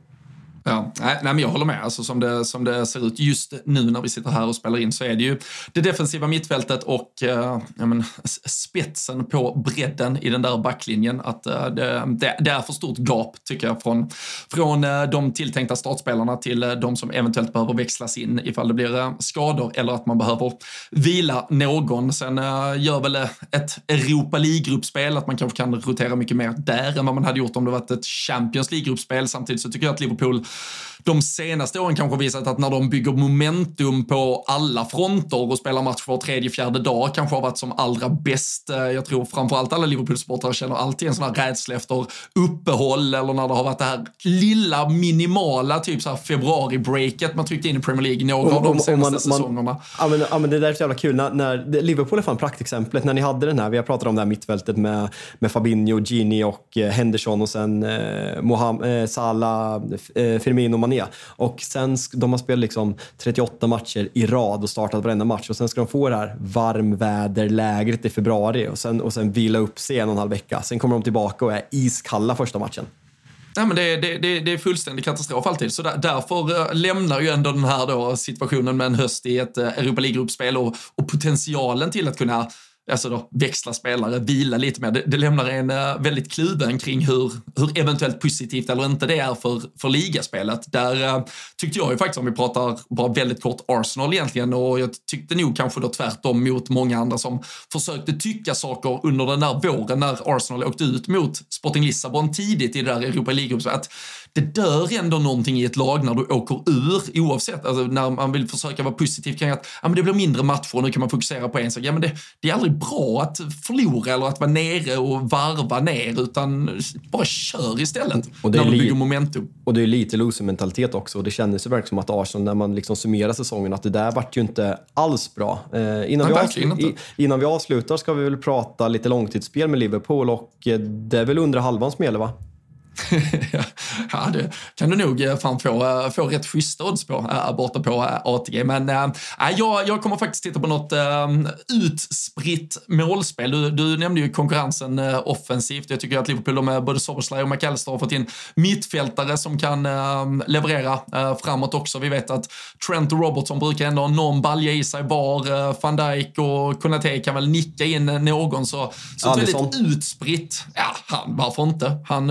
Ja, nej, men jag håller med. Alltså, som, det, som det ser ut just nu när vi sitter här och spelar in så är det ju det defensiva mittfältet och eh, ja, men, spetsen på bredden i den där backlinjen. Att eh, det, det, det, är för stort gap tycker jag från, från eh, de tilltänkta startspelarna till eh, de som eventuellt behöver växlas in ifall det blir eh, skador eller att man behöver vila någon. Sen eh, gör väl eh, ett Europa League-gruppspel att man kanske kan rotera mycket mer där än vad man hade gjort om det varit ett Champions League-gruppspel. Samtidigt så tycker jag att Liverpool de senaste åren kanske visat att när de bygger momentum på alla fronter och spelar match var tredje, fjärde dag kanske har varit som allra bäst. Eh, jag tror framförallt alla Liverpool-supportrar känner alltid en sån här rädsla efter uppehåll eller när det har varit det här lilla minimala typ så här februari-breaket man tryckte in i Premier League några av de senaste man, säsongerna. ja, men, ja, men det där är så jävla kul. När, när, Liverpool är fan praktexemplet. När ni hade den här, vi har pratat om det här mittfältet med, med Fabinho, Gini och eh, Henderson och sen eh, Moham, eh, Salah, eh, Firmino, Mané. Och sen, de har spelat liksom 38 matcher i rad och startat varenda match och sen ska de få det här varmväderlägret i februari och sen, och sen vila upp sig en och en halv vecka. Sen kommer de tillbaka och är iskalla första matchen. Nej, men det, det, det, det är fullständig katastrof alltid. Så där, därför eh, lämnar ju ändå den här då situationen med en höst i ett eh, Europa League-gruppspel och, och potentialen till att kunna alltså då, växla spelare, vila lite mer. Det, det lämnar en uh, väldigt kluven kring hur, hur eventuellt positivt eller inte det är för, för ligaspelet. Där uh, tyckte jag ju faktiskt, om vi pratar bara väldigt kort Arsenal egentligen, och jag tyckte nog kanske då tvärtom mot många andra som försökte tycka saker under den där våren när Arsenal åkte ut mot Sporting Lissabon tidigt i det där Europa League. Det dör ändå någonting i ett lag när du åker ur, oavsett, alltså när man vill försöka vara positiv kring att ja, men det blir mindre matcher och nu kan man fokusera på en sak. Ja, men det, det är aldrig bra att förlora eller att vara nere och varva ner, utan bara kör istället och det när du bygger momentum. Och det är lite loser-mentalitet också och det kändes ju verkligen som att Arsenal, när man liksom summerar säsongen, att det där vart ju inte alls bra. Eh, innan, Nej, vi avslutar, innan vi avslutar ska vi väl prata lite långtidsspel med Liverpool och eh, det är väl under halvan som gäller va? (laughs) ja, det kan du nog eh, fan få, eh, få rätt schyssta odds på äh, borta på ATG. Men äh, jag, jag kommer faktiskt titta på något äh, utspritt målspel. Du, du nämnde ju konkurrensen äh, offensivt. Jag tycker att Liverpool med både Soberslaj och McAllister har fått in mittfältare som kan äh, leverera äh, framåt också. Vi vet att Trent och Robertson brukar ändå ha någon balja i sig var. Äh, van Dijk och Konate kan väl nicka in någon. Så, så ett väldigt utspritt, ja, han, varför inte? Han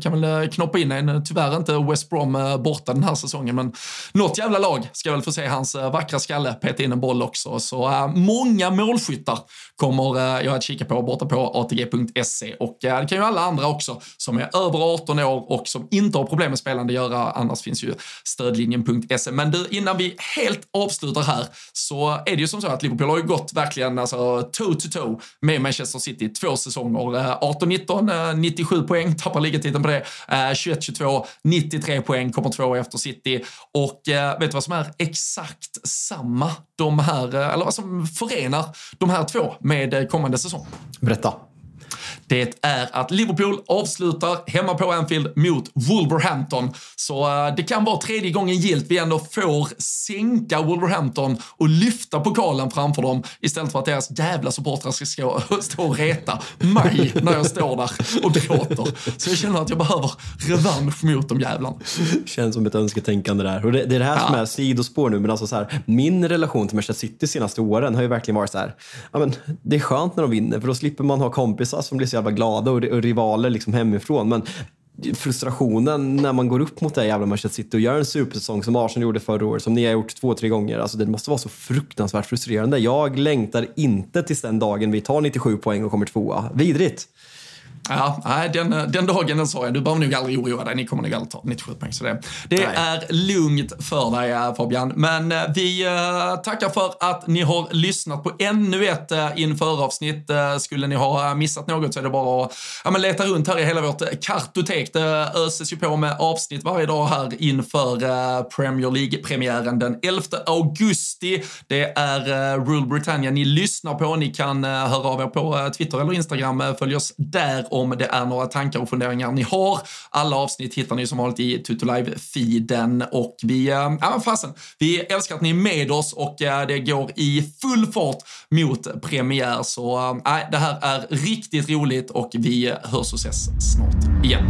kan kan väl eh, knoppa in en. Eh, tyvärr inte West Brom eh, borta den här säsongen, men något jävla lag ska väl få se hans vackra skalle peta in en boll också. Så äh, många målskyttar kommer eh, jag att kika på borta på ATG.se och eh, det kan ju alla andra också som är över 18 år och som inte har problem med spelande göra. Annars finns ju stödlinjen.se. Men du, innan vi helt avslutar här så är det ju som så att Liverpool har ju gått verkligen alltså toe to toe med Manchester City två säsonger. Eh, 18-19, 97 poäng, tappar ligatiteln på det 21-22, 93 poäng, kommer två efter City. Och vet du vad som är exakt samma, de här, eller vad som förenar de här två med kommande säsong? Berätta det är att Liverpool avslutar hemma på Anfield mot Wolverhampton. Så uh, det kan vara tredje gången gilt vi ändå får sänka Wolverhampton och lyfta pokalen framför dem istället för att deras jävla supportrar ska stå, stå och reta mig när jag står där och gråter. Så jag känner att jag behöver revansch mot de jävlarna. Känns som ett önsketänkande där. Och det, det är det här ja. som är sidospår nu, men alltså så här, min relation till Manchester City de senaste åren har ju verkligen varit så här, ja men det är skönt när de vinner för då slipper man ha kompisar som blir så jävla glada och, och rivaler liksom hemifrån. Men frustrationen när man går upp mot det jävla Manchester City och gör en supersäsong som Arsenal gjorde förra året, som ni har gjort två, tre gånger. Alltså det måste vara så fruktansvärt frustrerande. Jag längtar inte tills den dagen vi tar 97 poäng och kommer tvåa. Vidrigt! Ja, nej, den, den dagen den sa jag, du behöver nog aldrig oroa dig, ni kommer nog aldrig ta 97 poäng. Så det, det är lugnt för dig eh, Fabian. Men eh, vi tackar för att ni har lyssnat på ännu ett införavsnitt. Skulle ni ha missat något så är det bara att ja, men leta runt här i hela vårt kartotek. Det öses ju på med avsnitt varje dag här inför Premier League-premiären den 11 augusti. Det är Rule Britannia ni lyssnar på. Ni kan höra av er på Twitter eller Instagram. Följ oss där om det är några tankar och funderingar ni har. Alla avsnitt hittar ni som vanligt i Tutolive-feeden och vi, eh, ja fasen, vi älskar att ni är med oss och eh, det går i full fart mot premiär. Så äh, det här är riktigt roligt och vi hörs och ses snart igen.